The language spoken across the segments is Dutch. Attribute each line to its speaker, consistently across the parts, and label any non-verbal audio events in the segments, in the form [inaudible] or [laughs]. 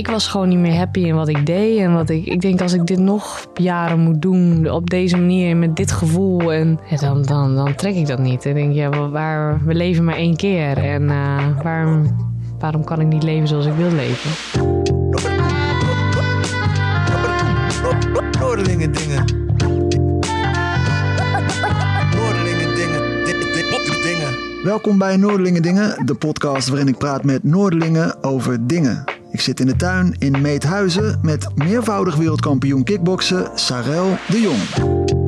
Speaker 1: Ik was gewoon niet meer happy in wat ik deed. En wat ik, ik denk als ik dit nog jaren moet doen op deze manier met dit gevoel. En ja, dan, dan, dan trek ik dat niet. Ik denk, ja, waar, we leven maar één keer. En uh, waarom, waarom kan ik niet leven zoals ik wil leven?
Speaker 2: Noordelingen dingen. Noordelingen dingen. dingen. Welkom bij Noordelingen Dingen, de podcast waarin ik praat met Noordelingen over dingen. Ik zit in de tuin in Meethuizen met meervoudig wereldkampioen kickboksen Sarel de Jong.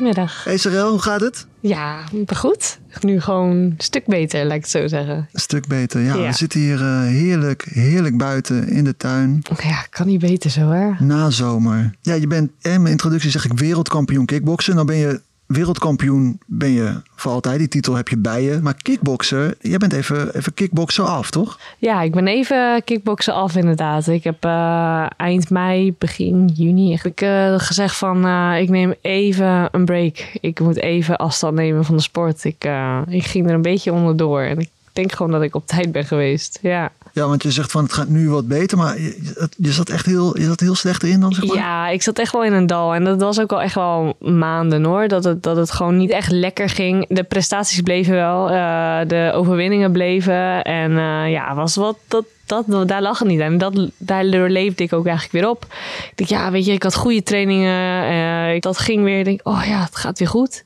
Speaker 1: Goedemiddag.
Speaker 2: Hey Sarel, hoe gaat het?
Speaker 1: Ja, goed. Nu gewoon een stuk beter, laat ik het zo zeggen.
Speaker 2: Een stuk beter, ja. We zitten hier uh, heerlijk, heerlijk buiten in de tuin.
Speaker 1: Ja, kan niet beter zo, hè?
Speaker 2: Na zomer. Ja, je bent, in mijn introductie zeg ik wereldkampioen kickboksen. Dan ben je wereldkampioen ben je voor altijd. Die titel heb je bij je. Maar kickbokser, jij bent even, even kickbokser af, toch?
Speaker 1: Ja, ik ben even kickbokser af inderdaad. Ik heb uh, eind mei, begin juni ik uh, gezegd van... Uh, ik neem even een break. Ik moet even afstand nemen van de sport. Ik, ik ging er een beetje onderdoor. En ik denk gewoon dat ik op tijd ben geweest, ja.
Speaker 2: Ja, want je zegt van het gaat nu wat beter, maar je, je zat echt heel, je zat heel slecht erin dan, zeg maar?
Speaker 1: Ja, ik zat echt wel in een dal. En dat was ook al echt wel maanden hoor, dat het, dat het gewoon niet echt lekker ging. De prestaties bleven wel, uh, de overwinningen bleven. En uh, ja, was wat, dat, dat, daar lag het niet aan. En dat, daar leefde ik ook eigenlijk weer op. Ik dacht, ja, weet je, ik had goede trainingen. Uh, dat ging weer. Ik denk, oh ja, het gaat weer goed.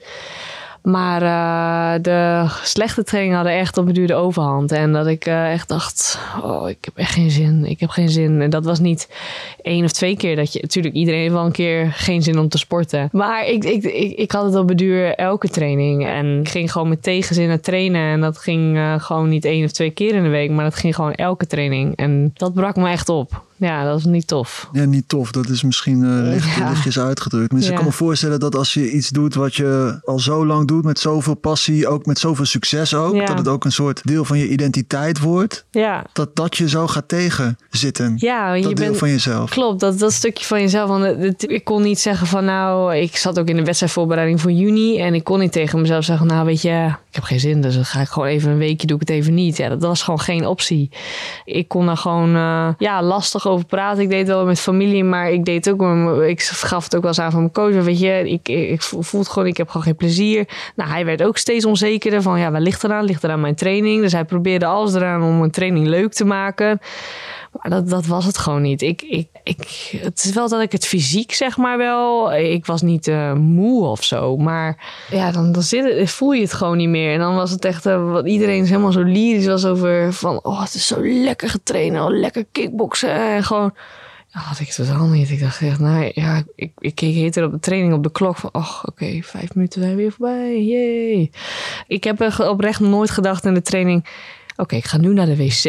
Speaker 1: Maar uh, de slechte trainingen hadden echt op een duur de overhand. En dat ik uh, echt dacht, oh, ik heb echt geen zin. Ik heb geen zin. En dat was niet één of twee keer dat je... Natuurlijk, iedereen heeft wel een keer geen zin om te sporten. Maar ik, ik, ik, ik had het op een duur elke training. En ik ging gewoon met tegenzin naar trainen. En dat ging uh, gewoon niet één of twee keer in de week. Maar dat ging gewoon elke training. En dat brak me echt op. Ja, dat is niet tof.
Speaker 2: Ja, niet tof. Dat is misschien uh, licht, ja. lichtjes uitgedrukt. Dus ja. ik kan me voorstellen dat als je iets doet wat je al zo lang doet, met zoveel passie, ook met zoveel succes ook, ja. dat het ook een soort deel van je identiteit wordt.
Speaker 1: Ja.
Speaker 2: Dat dat je zo gaat tegenzitten.
Speaker 1: Ja,
Speaker 2: dat
Speaker 1: je
Speaker 2: deel
Speaker 1: bent,
Speaker 2: van jezelf.
Speaker 1: Klopt, dat, dat stukje van jezelf. Want het, het, ik kon niet zeggen van nou, ik zat ook in de wedstrijdvoorbereiding voor juni en ik kon niet tegen mezelf zeggen, nou weet je, ik heb geen zin, dus dan ga ik gewoon even een weekje, doe ik het even niet. Ja, dat was gewoon geen optie. Ik kon daar gewoon uh, ja, lastig over praten. Ik deed wel met familie, maar ik deed ook, ik gaf het ook wel eens aan van mijn coach. Weet je, ik, ik, voelde gewoon, ik heb gewoon geen plezier. Nou, hij werd ook steeds onzekerder van, ja, waar ligt er aan? Ligt er aan mijn training? Dus hij probeerde alles eraan om mijn training leuk te maken. Maar dat, dat was het gewoon niet. Ik, ik, ik, het is wel dat ik het fysiek, zeg maar wel. Ik was niet uh, moe of zo. Maar ja, dan, dan zit het, voel je het gewoon niet meer. En dan was het echt uh, wat iedereen helemaal zo lyrisch was over. Van oh, het is zo lekker getraind. Oh, lekker kickboksen. En gewoon. Ja, had ik totaal niet. Ik dacht echt, nou ja, ik, ik keek heter op de training op de klok van, ach, oké, vijf minuten zijn weer voorbij, jee. Ik heb oprecht nooit gedacht in de training, oké, ik ga nu naar de wc.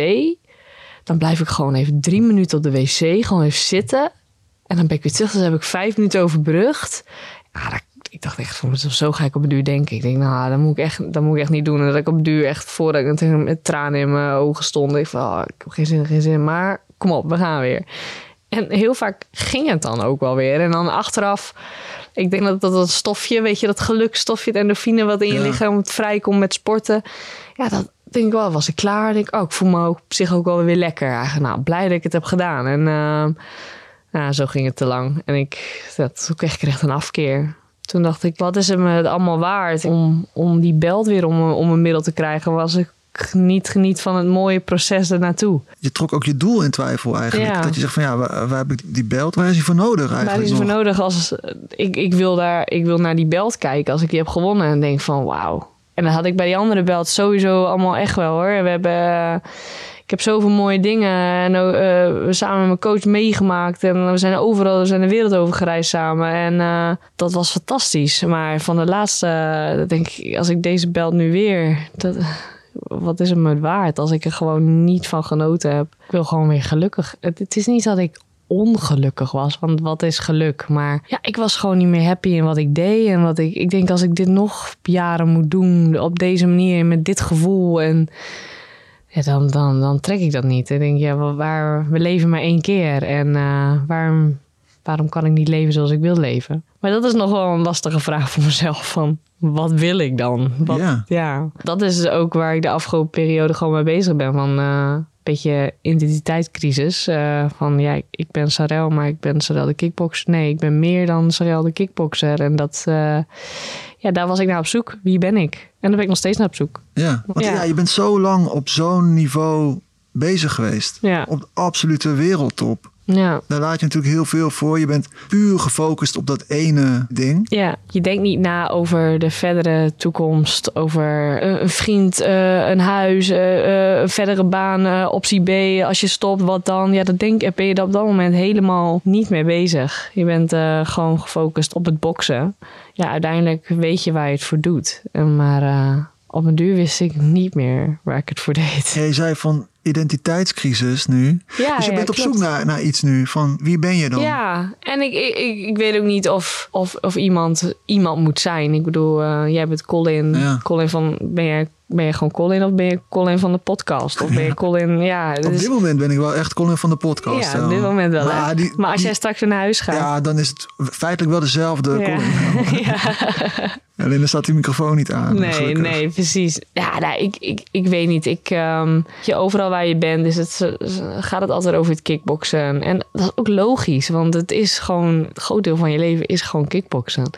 Speaker 1: Dan blijf ik gewoon even drie minuten op de wc, gewoon even zitten. En dan ben ik weer terug, dus heb ik vijf minuten overbrugd. Ja, dat, ik dacht echt, van, zo ga ik op een duur denken. Ik denk, nou, dat moet ik echt, dat moet ik echt niet doen. En dat ik op een duur echt, voordat ik met tranen in mijn ogen stond, ik van, oh, ik heb geen zin, geen zin. Maar kom op, we gaan weer. En heel vaak ging het dan ook wel weer. En dan achteraf, ik denk dat dat, dat stofje, weet je, dat gelukstofje, het endorfine wat in je ja. lichaam vrijkomt met sporten. Ja, dat denk ik wel, was ik klaar. Denk ik, oh, ik voel me ook op zich ook wel weer lekker. Eigenlijk, nou, blij dat ik het heb gedaan. En uh, nou, zo ging het te lang. En ik, dat, toen kreeg ik echt een afkeer. Toen dacht ik, wat is het me allemaal waard om, om die belt weer om, om een middel te krijgen? Was ik niet geniet van het mooie proces ernaartoe.
Speaker 2: Je trok ook je doel in twijfel eigenlijk. Ja. Dat je zegt van ja, waar, waar, heb ik die belt? Waar is hij voor nodig eigenlijk?
Speaker 1: Waar is hij voor nodig als ik, ik, wil daar, ik wil naar die belt kijken als ik die heb gewonnen en denk van wauw. En dan had ik bij die andere belt sowieso allemaal echt wel hoor. We hebben ik heb zoveel mooie dingen en uh, samen met mijn coach meegemaakt. En we zijn overal, we zijn de wereld over gereisd samen. En uh, dat was fantastisch. Maar van de laatste, denk ik, als ik deze belt nu weer. Dat, wat is het me waard als ik er gewoon niet van genoten heb? Ik wil gewoon weer gelukkig. Het, het is niet dat ik ongelukkig was. Want wat is geluk? Maar ja, ik was gewoon niet meer happy in wat ik deed. En wat ik, ik denk als ik dit nog jaren moet doen op deze manier met dit gevoel en ja, dan, dan, dan trek ik dat niet. Ik denk, ja, waar, we leven maar één keer. En uh, waarom, waarom kan ik niet leven zoals ik wil leven? Maar dat is nog wel een lastige vraag voor mezelf. Van, wat wil ik dan? Wat,
Speaker 2: ja.
Speaker 1: ja. Dat is ook waar ik de afgelopen periode gewoon mee bezig ben. Van, uh, beetje identiteitscrisis. Uh, van ja, ik ben Sarel, maar ik ben Sarel de kickboxer. Nee, ik ben meer dan Sarel de kickboxer. En dat, uh, ja, daar was ik naar op zoek. Wie ben ik? En daar ben ik nog steeds naar op zoek.
Speaker 2: Ja, want ja, ja je bent zo lang op zo'n niveau bezig geweest.
Speaker 1: Ja.
Speaker 2: Op de absolute wereldtop.
Speaker 1: Ja.
Speaker 2: Daar laat je natuurlijk heel veel voor. Je bent puur gefocust op dat ene ding.
Speaker 1: Ja, je denkt niet na over de verdere toekomst. Over een vriend, uh, een huis, uh, een verdere baan, optie B. Als je stopt, wat dan? Ja, dat denk, ben je op dat moment helemaal niet mee bezig. Je bent gewoon gefocust op het boksen. Ja, uiteindelijk weet je waar je het voor doet. Maar op een duur wist ik niet meer waar ik het voor deed.
Speaker 2: Jij zei van identiteitscrisis nu.
Speaker 1: Ja,
Speaker 2: dus je
Speaker 1: ja,
Speaker 2: bent op
Speaker 1: klopt.
Speaker 2: zoek naar, naar iets nu. Van wie ben je dan?
Speaker 1: Ja, en ik, ik, ik, weet ook niet of, of, of iemand iemand moet zijn. Ik bedoel, uh, jij bent Colin.
Speaker 2: Ja.
Speaker 1: Colin van, ben je, ben je gewoon Colin of ben je Colin van de podcast? Of ben je Colin, ja.
Speaker 2: Op
Speaker 1: dus-
Speaker 2: dit moment ben ik wel echt Colin van de podcast.
Speaker 1: ja, op dit moment wel.
Speaker 2: Maar, die-
Speaker 1: maar als
Speaker 2: die-
Speaker 1: jij straks weer naar huis gaat.
Speaker 2: Ja, dan is het feitelijk wel dezelfde
Speaker 1: Ja.
Speaker 2: Colin. [laughs]
Speaker 1: ja. [laughs]
Speaker 2: Alleen dan staat die microfoon niet aan.
Speaker 1: Nee,
Speaker 2: gelukkig.
Speaker 1: nee, precies. Ja, nou, ik, ik, ik weet niet. Ik, ehm, je, overal waar je bent, is het, gaat het altijd over het kickboksen. En dat is ook logisch, want het is gewoon... Het groot deel van je leven is gewoon kickboksen.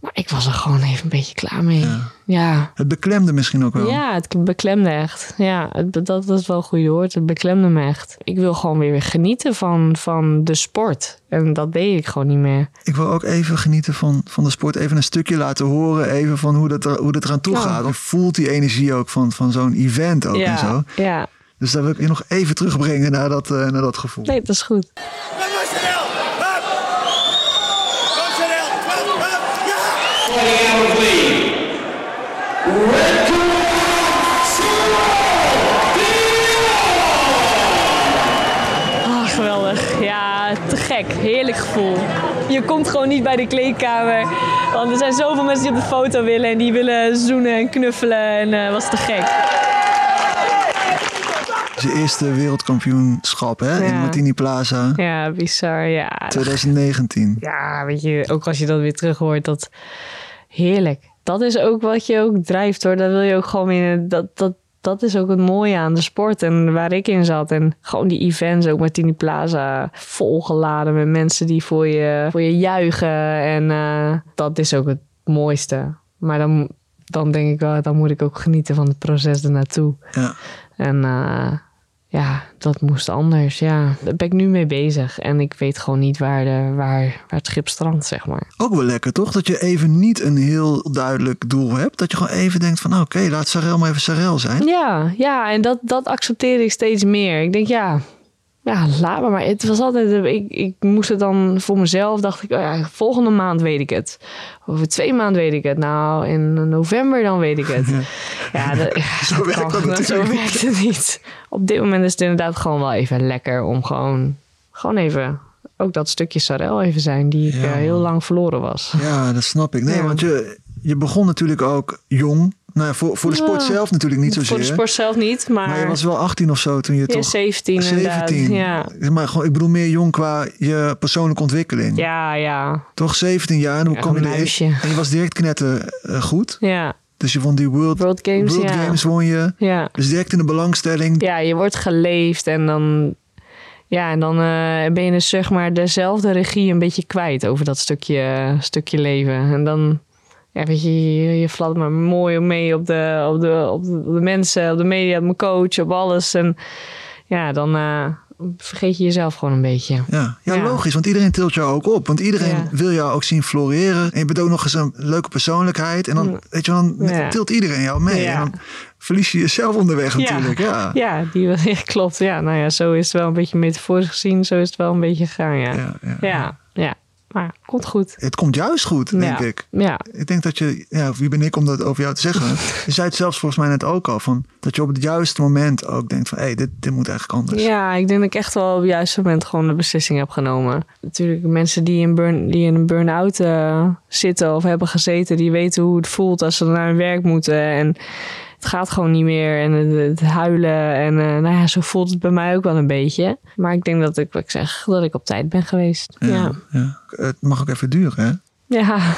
Speaker 1: Maar ik was er gewoon even een beetje klaar mee.
Speaker 2: Ja.
Speaker 1: Ja,
Speaker 2: Het beklemde misschien ook wel.
Speaker 1: ja het beklemde echt. Ja, het, dat, dat is wel een goede woord. Het beklemde me echt. Ik wil gewoon weer, weer genieten van, van de sport. En dat deed ik gewoon niet meer.
Speaker 2: Ik wil ook even genieten van, van de sport. Even een stukje laten horen. Even van hoe dat, er, hoe dat eraan toe
Speaker 1: Ja.
Speaker 2: gaat. Je voelt die energie ook van, van zo'n event ook en zo.
Speaker 1: ja.
Speaker 2: Dus daar wil ik je nog even terugbrengen naar dat, eh, naar dat gevoel.
Speaker 1: Nee, dat is goed.
Speaker 3: Kom maar, Chanel! Hup! Kom, Chanel! Hup, hup, ja!
Speaker 1: Oh, geweldig. Ja, te gek. Heerlijk gevoel. Je komt gewoon niet bij de kleedkamer. Want er zijn zoveel mensen die op de foto willen. En die willen zoenen en knuffelen. En eh was te gek.
Speaker 2: Zijn eerste wereldkampioenschap hè, in
Speaker 1: Ja.
Speaker 2: Martini Plaza.
Speaker 1: Ja, bizar. Ja,
Speaker 2: 2019.
Speaker 1: ja, weet je, ook als je dat weer terug hoort, dat heerlijk. Dat is ook wat je ook drijft hoor. Dat wil je ook gewoon weer. Dat, dat, dat is ook het mooie aan de sport en waar ik in zat. En gewoon die events, ook Martini Plaza, volgeladen met mensen die voor je, voor je juichen. En eh, dat is ook het mooiste. Maar dan, dan denk ik wel, dan moet ik ook genieten van het proces ernaartoe.
Speaker 2: Ja.
Speaker 1: En eh, ja, dat moest anders. Ja, daar ben ik nu mee bezig. En ik weet gewoon niet waar, de, waar, waar het schip strandt, zeg maar.
Speaker 2: Ook wel lekker toch? Dat je even niet een heel duidelijk doel hebt. Dat je gewoon even denkt van nou, oké, laat Sarel maar even Sarel zijn.
Speaker 1: Ja, ja en dat, dat accepteer ik steeds meer. Ik denk, ja, ja, laat maar. maar. Het was altijd, ik, ik moest het dan voor mezelf, dacht ik, oh ja, volgende maand weet ik het. Over twee maanden weet ik het. Nou, in november dan weet ik het. [laughs] Ja, dat, ja, [laughs]
Speaker 2: Zo werkt
Speaker 1: kan-
Speaker 2: dat natuurlijk
Speaker 1: Zo
Speaker 2: niet.
Speaker 1: werkt het niet. Op dit moment is het inderdaad gewoon wel even lekker om gewoon, gewoon even, ook dat stukje Sarel even zijn, die ik
Speaker 2: Ja,
Speaker 1: eh, heel lang verloren was.
Speaker 2: Ja, dat snap ik. Nee,
Speaker 1: Ja.
Speaker 2: want je, je begon natuurlijk ook jong. Nou voor, voor de sport zelf natuurlijk niet zozeer.
Speaker 1: Voor de sport zelf niet, maar,
Speaker 2: Maar je was wel 18 of zo toen je
Speaker 1: ja,
Speaker 2: toch...
Speaker 1: 17 inderdaad.
Speaker 2: 17.
Speaker 1: Ja.
Speaker 2: Maar gewoon, ik bedoel meer jong qua je persoonlijke ontwikkeling.
Speaker 1: Ja, ja,
Speaker 2: Toch 17 jaar en dan
Speaker 1: Ja,
Speaker 2: kwam je erin. En je was direct knetter eh, goed.
Speaker 1: ja.
Speaker 2: Dus je won die World,
Speaker 1: World Games,
Speaker 2: World
Speaker 1: ja.
Speaker 2: Games won je.
Speaker 1: Ja.
Speaker 2: Dus direct in de belangstelling.
Speaker 1: ja, je wordt geleefd en dan, ja, en dan eh, ben je dus zeg maar dezelfde regie een beetje kwijt over dat stukje, stukje leven. En dan, ja, weet je, je, je fladdert maar mooi mee op de, op, de, op, de, op de mensen, op de media, op mijn coach, op alles. En ja, dan, eh, vergeet je jezelf gewoon een beetje.
Speaker 2: Ja. Ja,
Speaker 1: Ja.
Speaker 2: logisch, want iedereen tilt jou ook op. Want iedereen
Speaker 1: Ja.
Speaker 2: wil jou ook zien floreren. En je bent ook nog eens een leuke persoonlijkheid. En dan, weet je, dan tilt iedereen jou mee. En dan verlies je jezelf onderweg natuurlijk. Ja.
Speaker 1: Ja, die, [laughs] klopt. Ja, nou ja, zo is het wel een beetje metaforisch gezien. Zo is het wel een beetje gegaan, ja.
Speaker 2: Ja, ja.
Speaker 1: Maar komt goed.
Speaker 2: Het komt juist goed, denk
Speaker 1: ja.
Speaker 2: ik.
Speaker 1: Ja,
Speaker 2: Ik denk dat je, ja, wie ben ik om dat over jou te zeggen? [laughs] je zei het zelfs volgens mij net ook al, van, dat je op het juiste moment ook denkt van, hé, hey, dit, dit moet eigenlijk anders.
Speaker 1: Ja, ik denk dat ik echt wel op het juiste moment gewoon de beslissing heb genomen. Natuurlijk, mensen die in, burn, die in een burn-out eh, zitten of hebben gezeten, die weten hoe het voelt als ze naar hun werk moeten. En het gaat gewoon niet meer. En het, het huilen. En eh, nou ja, zo voelt het bij mij ook wel een beetje. Maar ik denk dat ik, wat ik zeg, dat ik op tijd ben geweest. Ja, ja.
Speaker 2: ja. Het mag ook even duren, hè?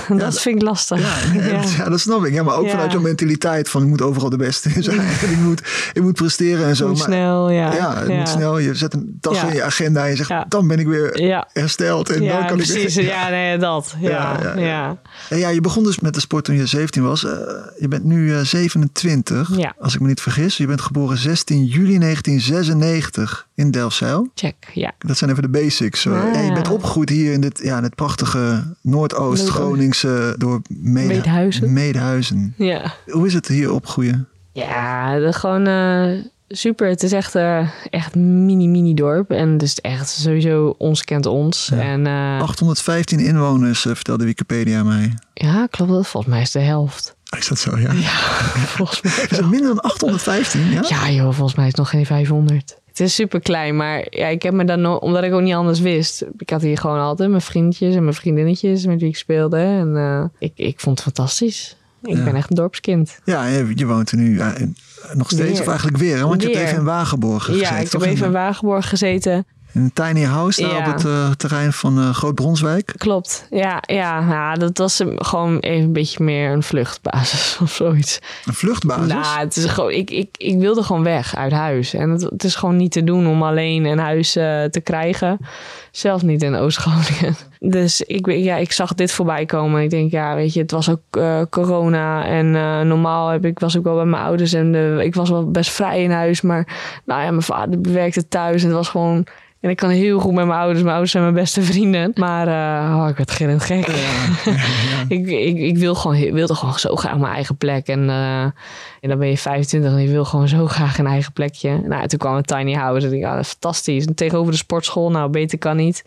Speaker 1: Dat
Speaker 2: dat-
Speaker 1: vind ik lastig.
Speaker 2: Ja, ja. [laughs] [laughs]
Speaker 1: Ja.
Speaker 2: ja, dat snap ik. Ja, maar ook
Speaker 1: Ja.
Speaker 2: vanuit jouw mentaliteit van, ik moet overal de beste zijn. ik, [laughs] moet, ik moet presteren en zo.
Speaker 1: Moet
Speaker 2: maar,
Speaker 1: snel, ja.
Speaker 2: Ja, het moet snel. Je zet een tas
Speaker 1: Ja.
Speaker 2: in je agenda en je zegt,
Speaker 1: Ja.
Speaker 2: dan ben ik weer
Speaker 1: Ja.
Speaker 2: hersteld. En dan
Speaker 1: Ja,
Speaker 2: kan
Speaker 1: precies.
Speaker 2: ik
Speaker 1: Ja, nee, dat. Ja,
Speaker 2: Ja, ja,
Speaker 1: ja,
Speaker 2: ja. En ja, je begon dus met de sport toen je 17 was. Eh, je bent nu eh, 27,
Speaker 1: Ja.
Speaker 2: als ik me niet vergis. Je bent geboren 16 juli 1996 in Delfzijl.
Speaker 1: Check, ja.
Speaker 2: Dat zijn even de basics.
Speaker 1: Ah.
Speaker 2: Je bent opgegroeid hier in dit, ja, in het prachtige Noordoost-Groningse door Mede-
Speaker 1: Meedhuizen.
Speaker 2: Meedhuizen.
Speaker 1: Ja.
Speaker 2: Hoe is het hier opgroeien?
Speaker 1: Ja, de, gewoon eh, super. Het is echt, eh, echt mini, mini dorp. En het is echt sowieso ons kent ons.
Speaker 2: Ja.
Speaker 1: En eh,
Speaker 2: 815 inwoners, eh, vertelde Wikipedia mij.
Speaker 1: ja, klopt dat? Volgens mij is de helft.
Speaker 2: Is dat zo, ja? [laughs]
Speaker 1: Volgens mij
Speaker 2: Is minder dan 815, ja?
Speaker 1: Ja joh, volgens mij is het nog geen 500. Het is super klein, maar ja, ik heb me dan no- omdat ik ook niet anders wist. Ik had hier gewoon altijd mijn vriendjes en mijn vriendinnetjes met wie ik speelde. En eh, ik, ik vond het fantastisch. Ik
Speaker 2: Ja.
Speaker 1: ben echt een dorpskind.
Speaker 2: Ja, je, je woont er nu nog steeds,
Speaker 1: Weer.
Speaker 2: of eigenlijk weer. hè? Want je hebt even in Wagenborg gezeten,
Speaker 1: ja, ik heb even in
Speaker 2: in,
Speaker 1: Wagenborg gezeten.
Speaker 2: In een tiny house daar
Speaker 1: Ja.
Speaker 2: op het eh, terrein van eh, Groot Bronswijk.
Speaker 1: Klopt, ja, ja, ja dat was gewoon even een beetje meer een vluchtbasis [laughs] of zoiets.
Speaker 2: Een vluchtbasis.
Speaker 1: Nou, het is gewoon, ik, ik, ik wilde gewoon weg uit huis. En het, het is gewoon niet te doen om alleen een huis eh, te krijgen. Zelfs niet in Oost-Groningen. [laughs] Dus ik, ja, ik zag dit voorbij komen. En ik denk, ja, weet je, het was ook corona. En normaal heb ik, was ik wel bij mijn ouders. En de, ik was wel best vrij in huis. Maar nou ja, mijn vader werkte thuis. En het was gewoon... En ik kan heel goed met mijn ouders. Mijn ouders zijn mijn beste vrienden. Maar eh, oh, ik werd gillend gek. [laughs] ik, ik, ik wil gewoon, wilde gewoon zo graag mijn eigen plek. En, eh, en dan ben je 25 en je wil gewoon zo graag een eigen plekje. Nou, toen kwam een tiny house. En ik dacht, ja, fantastisch. En tegenover de sportschool, nou, beter kan niet.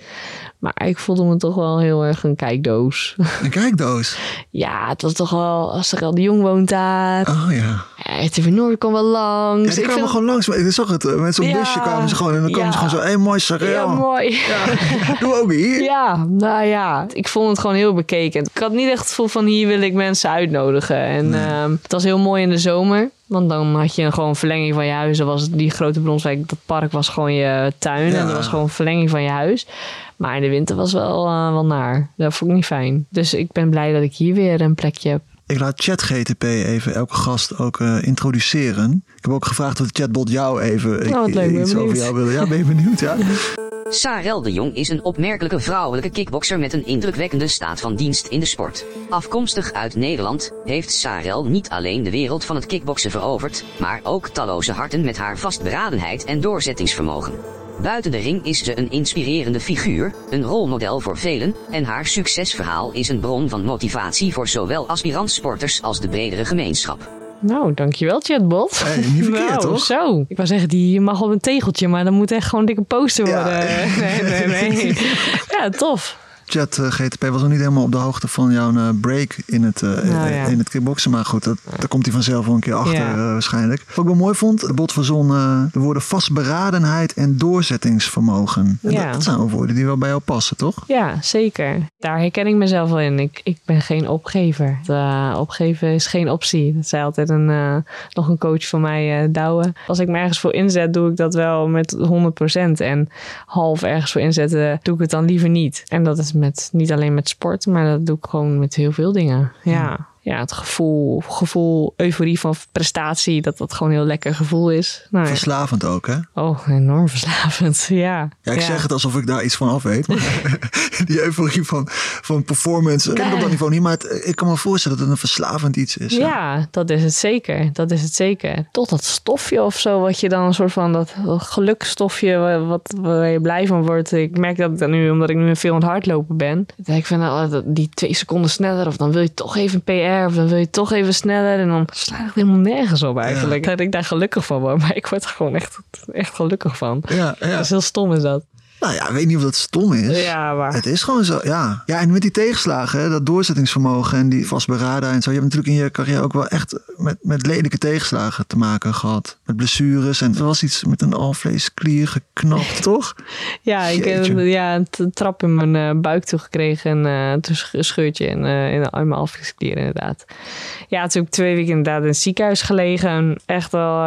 Speaker 1: Maar ik voelde me toch wel heel erg een kijkdoos. [laughs]
Speaker 2: Een kijkdoos.
Speaker 1: ja, het was toch wel... Astrid de Jong woont daar.
Speaker 2: Oh ja.
Speaker 1: Ja, RTV Noord kwam wel langs.
Speaker 2: Ja, die
Speaker 1: Ik
Speaker 2: kwamen
Speaker 1: vind-
Speaker 2: gewoon langs. Ik zag het. eh, Met zo'n
Speaker 1: Ja.
Speaker 2: busje kwamen ze gewoon. En dan komen ze gewoon zo. Hé, hey, mooi Sarel.
Speaker 1: Ja, mooi. [laughs]
Speaker 2: Doe ook hier.
Speaker 1: Ja, nou ja, ik vond het gewoon heel bekeken. Ik had niet echt het gevoel van hier wil ik mensen uitnodigen. En
Speaker 2: Nee.
Speaker 1: ehm, het was heel mooi in de zomer. Want dan had je een gewoon verlenging van je huis. Dan was die grote bronswijk, dat park was gewoon je tuin.
Speaker 2: Ja.
Speaker 1: En dat was gewoon een verlenging van je huis. Maar in de winter was wel, eh, wel naar. Dat vond ik niet fijn. Dus ik ben blij dat ik hier weer een plekje heb.
Speaker 2: Ik laat ChatGTP even elke gast ook eh, introduceren. Ik heb ook gevraagd of de chatbot jou even
Speaker 1: Oh, wat leuk, ben
Speaker 2: iets over
Speaker 1: benieuwd.
Speaker 2: jou wilde. Ja, ben je benieuwd? Ja?
Speaker 4: Sarel de Jong is een opmerkelijke vrouwelijke kickbokser met een indrukwekkende staat van dienst in de sport. Afkomstig uit Nederland heeft Sarel niet alleen de wereld van het kickboksen veroverd, maar ook talloze harten met haar vastberadenheid en doorzettingsvermogen. Buiten de ring is ze een inspirerende figuur, een rolmodel voor velen, en haar succesverhaal is een bron van motivatie voor zowel aspirantsporters als de bredere gemeenschap.
Speaker 1: Nou, dankjewel chatbot.
Speaker 2: Hey, niet verkeerd,
Speaker 1: nou,
Speaker 2: toch?
Speaker 1: Zo. Ik wou zeggen, die mag op een tegeltje, maar dan moet echt gewoon een dikke poster
Speaker 2: Ja.
Speaker 1: worden. [laughs] Nee, nee, nee. [laughs] Ja, tof.
Speaker 2: ChatGTP was nog niet helemaal op de hoogte van jouw eh, break in het, eh,
Speaker 1: Nou ja.
Speaker 2: in het kickboksen. Maar goed, dat, daar komt hij vanzelf wel een keer achter
Speaker 1: Ja.
Speaker 2: eh, waarschijnlijk. Wat ik wel mooi vond, de bot verzon eh, de woorden vastberadenheid en doorzettingsvermogen. En
Speaker 1: Ja.
Speaker 2: dat, dat zijn wel woorden die wel bij jou passen, toch?
Speaker 1: Ja, zeker. Daar herken ik mezelf wel in. Ik, ik ben geen opgever. Eh, opgeven is geen optie. Dat zei altijd een, eh, nog een coach van mij, eh Douwe. Als ik me ergens voor inzet, doe ik dat wel met 100%. En half ergens voor inzetten, doe ik het dan liever niet. En dat is met, niet alleen met sport, maar dat doe ik gewoon met heel veel dingen. Ja. Ja, het gevoel, gevoel, euforie van prestatie, dat dat gewoon een heel lekker gevoel is. Nou, ja.
Speaker 2: Verslavend ook, hè?
Speaker 1: Oh, enorm verslavend, [laughs] ja.
Speaker 2: Ja, ik zeg het alsof ik daar iets van af weet. Maar [laughs] die euforie van, van performance. Ik ken het op dat niveau niet, maar het- ik kan me voorstellen dat het een verslavend iets is.
Speaker 1: Ja, dat is het zeker. Dat is het zeker. Tot dat stofje of zo, wat je dan een soort van dat gelukstofje, wa- wat, waar je blij van wordt. Ik merk dat dan nu, omdat ik nu veel aan het hardlopen ben. Dan denk ik van, nou, dat- die twee seconden sneller, of dan wil je toch even een Of dan wil je toch even sneller. En dan sla ik helemaal nergens op eigenlijk. Dat ik daar gelukkig van word, maar ik word er gewoon echt, echt gelukkig van.
Speaker 2: Ja, ja.
Speaker 1: Dat is heel stom is dat.
Speaker 2: Nou ja, ik weet niet of dat stom is.
Speaker 1: Ja, maar...
Speaker 2: Het is gewoon zo, ja. Ja, en met die tegenslagen, hè, dat doorzettingsvermogen en die vastberadenheid en zo. Je hebt natuurlijk in je carrière ook wel echt met, met lelijke tegenslagen te maken gehad. Met blessures en er was iets met een alvleesklier geknapt, [laughs] toch?
Speaker 1: Ja, ik heb ja, een trap in mijn eh, buik toegekregen en sch- een scheurtje in, eh, in, mijn alvleesklier inderdaad. Ja, toen heb ik twee weken inderdaad in het ziekenhuis gelegen. En Echt wel,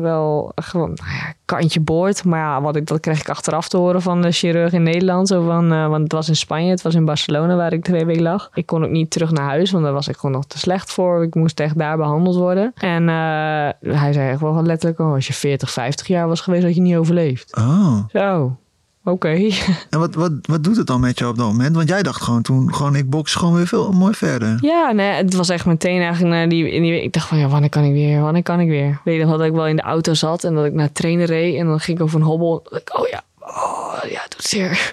Speaker 1: wel gewoon, nou ja, kantje boord. Maar ja, wat ik, dat kreeg ik achteraf te horen van de chirurg in Nederland. Zo van, eh, want het was in Spanje, het was in Barcelona waar ik twee weken lag. Ik kon ook niet terug naar huis, want daar was ik gewoon nog te slecht voor. Ik moest echt daar behandeld worden. En eh, hij zei echt wel letterlijk, oh, als je 40, 50 jaar was geweest, had je niet overleefd.
Speaker 2: Oh.
Speaker 1: Zo, oké. [laughs]
Speaker 2: En wat, wat, wat doet het dan met je op dat moment? Want jij dacht gewoon toen, gewoon ik box gewoon weer veel mooi verder.
Speaker 1: Ja, nee, het was echt meteen eigenlijk naar die, in die week. Ik dacht van, ja, wanneer kan ik weer? Wanneer kan ik weer? Weet je nog dat ik wel in de auto zat en dat ik naar trainen reed. En dan ging ik over een hobbel. Ik, oh ja, oh ja, het doet zeer.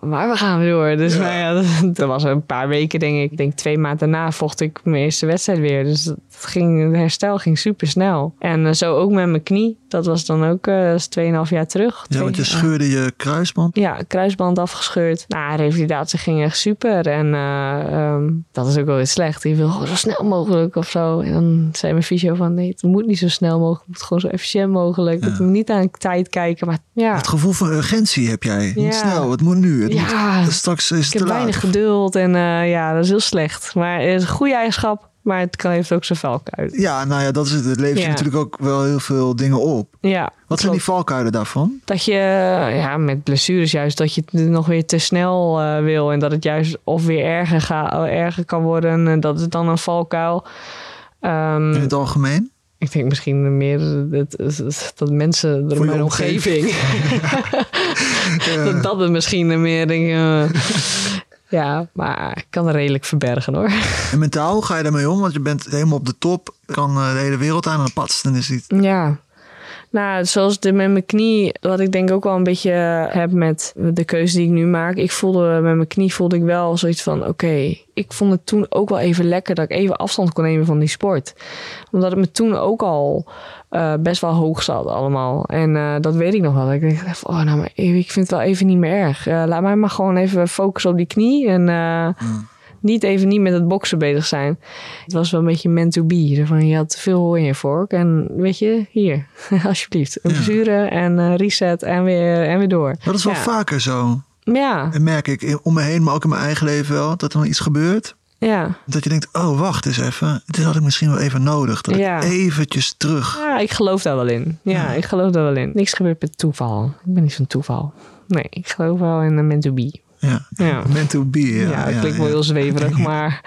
Speaker 1: Maar we gaan weer door. Dus nou ja, dat, [laughs] dat was een paar weken denk ik. Ik denk twee maanden daarna vocht ik mijn eerste wedstrijd weer. Dus het ging, het herstel ging super snel. En eh, zo ook met mijn knie. Dat was dan ook eh, dat is 2,5 jaar terug.
Speaker 2: Ja, want je scheurde je kruisband.
Speaker 1: ja, kruisband afgescheurd. Nou, revalidatie ging echt super. En eh, ehm, dat is ook wel weer slecht. Je wil gewoon zo snel mogelijk of zo. En dan zei mijn fysio van... nee, het moet niet zo snel mogelijk. Het moet gewoon zo efficiënt mogelijk. Het moet niet aan tijd kijken. Maar ja,
Speaker 2: Het gevoel van urgentie heb jij.
Speaker 1: Ja.
Speaker 2: Snel, het moet nu. Het
Speaker 1: Ja.
Speaker 2: moet, straks is het
Speaker 1: ik
Speaker 2: te
Speaker 1: heb
Speaker 2: laat.
Speaker 1: weinig geduld. En eh, ja, dat is heel slecht. Maar het is een goede eigenschap. Maar het kan, heeft ook zijn valkuil.
Speaker 2: Ja, nou ja, dat is het. Het levert
Speaker 1: Ja.
Speaker 2: natuurlijk ook wel heel veel dingen op.
Speaker 1: Ja,
Speaker 2: Wat zijn die valkuilen daarvan?
Speaker 1: Dat je ja, met blessures juist dat je het nog weer te snel eh, wil. En dat het juist of weer erger, ga, erger kan worden. En dat is dan een valkuil. Ehm,
Speaker 2: In het algemeen?
Speaker 1: Ik denk misschien meer dat, dat, mensen door mijn omgeving. dat dat het misschien meer denk, eh, [laughs] ja, maar ik kan het redelijk verbergen hoor.
Speaker 2: En mentaal ga je daarmee om? Want je bent helemaal op de top. Kan eh, de hele wereld aan en dan pats. Dan is het...
Speaker 1: Ja. Nou, zoals met mijn knie, wat ik denk ook wel een beetje heb met de keuze die ik nu maak. Ik voelde met mijn knie voelde ik wel zoiets van: oké, ik vond het toen ook wel even lekker dat ik even afstand kon nemen van die sport. Omdat het me toen ook al eh, best wel hoog zat allemaal. En eh, dat weet ik nog wel. Ik dacht, oh, nou, maar ik vind het wel even niet meer erg. Eh, laat mij maar gewoon even focussen op die knie. En eh, niet even niet met het boksen bezig zijn. Het was wel een beetje meant to be. Van, je had te veel hooi in je vork. En weet je, hier, [laughs] alsjeblieft. Een blessure en eh, reset en weer, en weer door.
Speaker 2: Dat is wel
Speaker 1: ja.
Speaker 2: vaker zo.
Speaker 1: Ja,
Speaker 2: En merk ik om me heen, maar ook in mijn eigen leven wel. Dat er dan iets gebeurt.
Speaker 1: ja.
Speaker 2: Dat je denkt, oh wacht eens even. Dit had ik misschien wel even nodig. Dat
Speaker 1: Ja.
Speaker 2: ik eventjes terug.
Speaker 1: Ja, ik geloof daar wel in. Ja,
Speaker 2: Ja.
Speaker 1: ik geloof daar wel in. Niks gebeurt met toeval. Ik ben niet van toeval. Nee, ik geloof wel in een meant to be.
Speaker 2: Ja.
Speaker 1: Ja.
Speaker 2: Meant to be. Ja,
Speaker 1: Ja, dat klinkt wel heel zweverig, [laughs] maar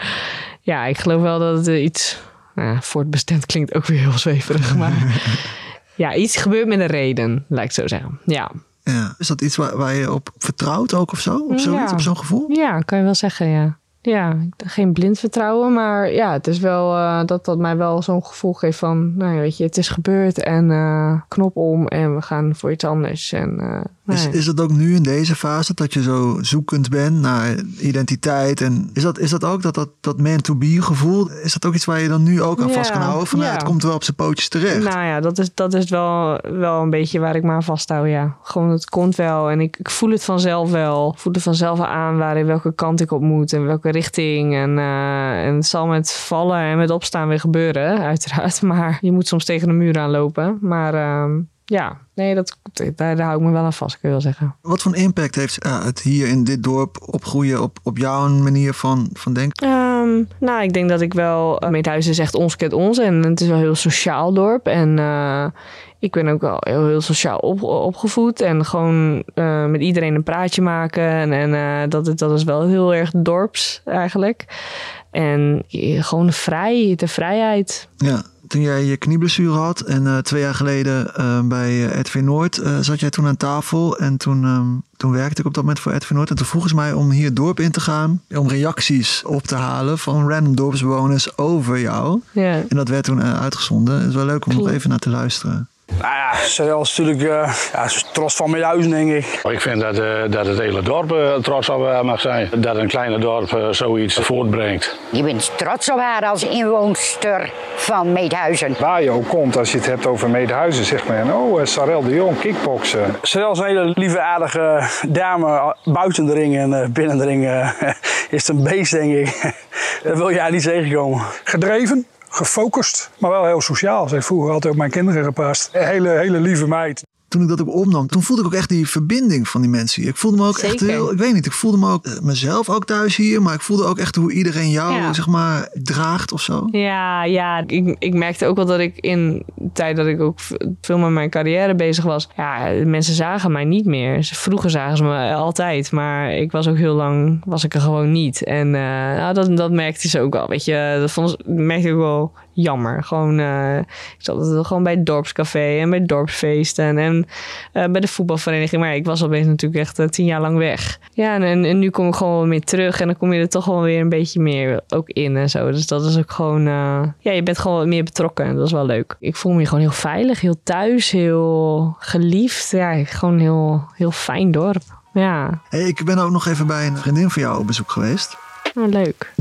Speaker 1: ja, ik geloof wel dat het iets nou, voortbestemd klinkt ook weer heel zweverig, maar [laughs] ja, iets gebeurt met een reden, het zo zeggen. Ja,
Speaker 2: Ja. Is dat iets waar, waar je op vertrouwt ook of zo? Op zoiets,
Speaker 1: Ja.
Speaker 2: op zo'n gevoel?
Speaker 1: ja, kan je wel zeggen, ja. Ja, geen blind vertrouwen, maar ja, het is wel eh, dat dat mij wel zo'n gevoel geeft van, nou ja, weet je, het is gebeurd en eh, knop om en we gaan voor iets anders. En, eh,
Speaker 2: Is,
Speaker 1: nee.
Speaker 2: is dat ook nu in deze fase dat je zo zoekend bent naar identiteit? En is dat, is dat ook dat, dat, dat man-to-be gevoel? Is dat ook iets waar je dan nu ook aan
Speaker 1: Ja,
Speaker 2: vast kan houden? Van nou, het komt wel op zijn pootjes terecht.
Speaker 1: Nou ja, dat is, dat is wel, wel een beetje waar ik me aan vasthoud, ja. Gewoon, het komt wel en ik, ik voel het vanzelf wel. Ik voel het vanzelf aan waar in welke kant ik op moet en welke richting. En, eh, en het zal met vallen en met opstaan weer gebeuren, [laughs] uiteraard. Maar je moet soms tegen de muur aanlopen. Maar ehm, ja, nee, dat, daar, daar hou ik me wel aan vast, kun je wel zeggen.
Speaker 2: Wat voor een impact heeft ja, het hier in dit dorp opgroeien op, op jouw manier van, van denken?
Speaker 1: Ehm, nou, ik denk dat ik wel. eh, Meethuizen is echt ons kent ons. En het is wel een heel sociaal dorp. En eh, ik ben ook wel heel, heel sociaal op, opgevoed. En gewoon eh, met iedereen een praatje maken. En, en eh, dat, dat is wel heel erg dorps eigenlijk. En eh, gewoon vrij, de vrijheid.
Speaker 2: Ja, toen jij je knieblessure had en uh, twee jaar geleden uh, bij Edwin Noord uh, zat jij toen aan tafel en toen, um, toen werkte ik op dat moment voor Edwin Noord en toen vroegen ze mij om hier het dorp in te gaan om reacties op te halen van random dorpsbewoners over jou.
Speaker 1: Ja.
Speaker 2: En dat werd toen uitgezonden. Het is wel leuk om nog even naar te luisteren.
Speaker 5: Nou ja, Sarel is natuurlijk uh, ja, trots van mijn huis, denk ik.
Speaker 6: Ik vind dat, uh, dat het hele dorp uh, trots op haar mag zijn. Dat een kleine dorp zoiets voortbrengt.
Speaker 7: Je bent trots op haar als inwoonster van Meedhuizen.
Speaker 8: Waar je ook komt, als je het hebt over Meedhuizen, zegt men... oh, Sarel de Jong, kickboksen.
Speaker 5: Sarel is een hele lieve, aardige dame. Buiten de ring en binnen de ring [laughs] is het een beest, denk ik. [laughs] dat wil jij niet tegenkomen.
Speaker 8: Gedreven gefocust, maar wel heel sociaal. Ze heeft vroeger altijd op mijn kinderen gepast. Hele, hele lieve meid.
Speaker 2: Toen ik dat ook opnam, toen voelde ik ook echt die verbinding van die mensen hier. Ik voelde me ook
Speaker 1: Zeker.
Speaker 2: echt heel, ik weet niet, ik voelde me ook uh, mezelf ook thuis hier, maar ik voelde ook echt hoe iedereen jou,
Speaker 1: Ja.
Speaker 2: zeg maar, draagt of zo.
Speaker 1: Ja, ja. Ik, ik merkte ook wel dat ik in de tijd dat ik ook veel met mijn carrière bezig was. Ja, mensen zagen mij niet meer. Ze- Vroeger zagen ze me altijd, maar ik was ook heel lang, was ik er gewoon niet. En eh, nou, dat, dat merkte ze ook wel, weet je. Dat vond, merkte ik ook wel jammer. Gewoon, eh, ik zat altijd gewoon bij het dorpscafé en bij dorpsfeesten en eh, bij de voetbalvereniging. Maar ik was opeens natuurlijk echt eh, tien jaar lang weg. Ja, en, en, en nu kom ik gewoon wel meer terug en dan kom je er toch wel weer een beetje meer ook in en zo. Dus dat is ook gewoon, ja, je bent gewoon wat meer betrokken en dat is wel leuk. Ik voel me gewoon heel veilig, heel thuis, heel geliefd. Ja, gewoon heel, heel fijn dorp. Ja,
Speaker 2: Hey, ik ben ook nog even bij een vriendin van jou op bezoek geweest.
Speaker 1: oh, leuk.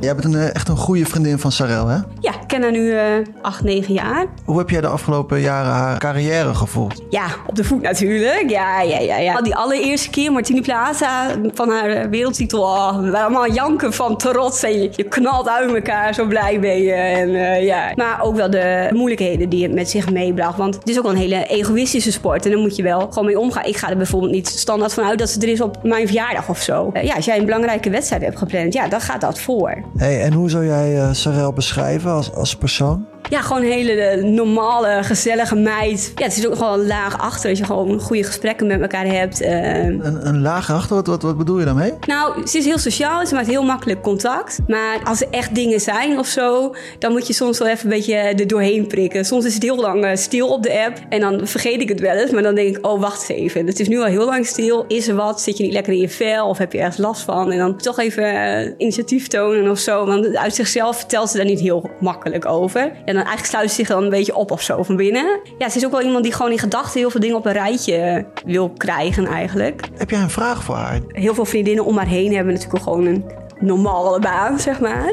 Speaker 2: Jij bent een, eh, echt een goede vriendin van Sarel, hè?
Speaker 9: Ja, ik ken haar nu eh acht, negen jaar.
Speaker 2: Hoe heb jij de afgelopen jaren haar carrière gevolgd?
Speaker 9: Ja, op de voet natuurlijk. Ja, ja, ja. ja. Die allereerste keer, Martini Plaza, van haar eh, wereldtitel. Oh, we waren allemaal janken van trots. En je, je knalt uit elkaar, zo blij ben je. En, ja. Maar ook wel de moeilijkheden die het met zich meebracht. Want het is ook wel een hele egoïstische sport. En daar moet je wel gewoon mee omgaan. Ik ga er bijvoorbeeld niet standaard van uit dat ze er is op mijn verjaardag of zo. Ja, als jij een belangrijke wedstrijd hebt gepland, ja, dan gaat dat voor.
Speaker 2: Hey, en hoe zou jij eh, Sarel beschrijven als, als persoon?
Speaker 9: Ja, gewoon een hele eh, normale, gezellige meid. Ja, het is ook gewoon laag achter dat je gewoon goede gesprekken met elkaar hebt. Eh,
Speaker 2: Een, een laag achter, wat, wat, wat bedoel je daarmee?
Speaker 9: nou, ze is heel sociaal, ze maakt heel makkelijk contact. Maar als er echt dingen zijn of zo, dan moet je soms wel even een beetje er doorheen prikken. Soms is het heel lang eh, stil op de app en dan vergeet ik het wel eens. Maar dan denk ik, oh wacht eens even, het is nu al heel lang stil. Is er wat? Zit je niet lekker in je vel of heb je ergens last van? En dan toch even eh, initiatief tonen of zo. Want uit zichzelf vertelt ze daar niet heel makkelijk over. En dan eigenlijk sluit ze zich dan een beetje op of zo van binnen. Ja, ze is ook wel iemand die gewoon in gedachten heel veel dingen op een rijtje wil krijgen eigenlijk
Speaker 2: Heb jij een vraag voor haar?
Speaker 9: heel veel vriendinnen om haar heen hebben natuurlijk gewoon een normale baan, zeg maar.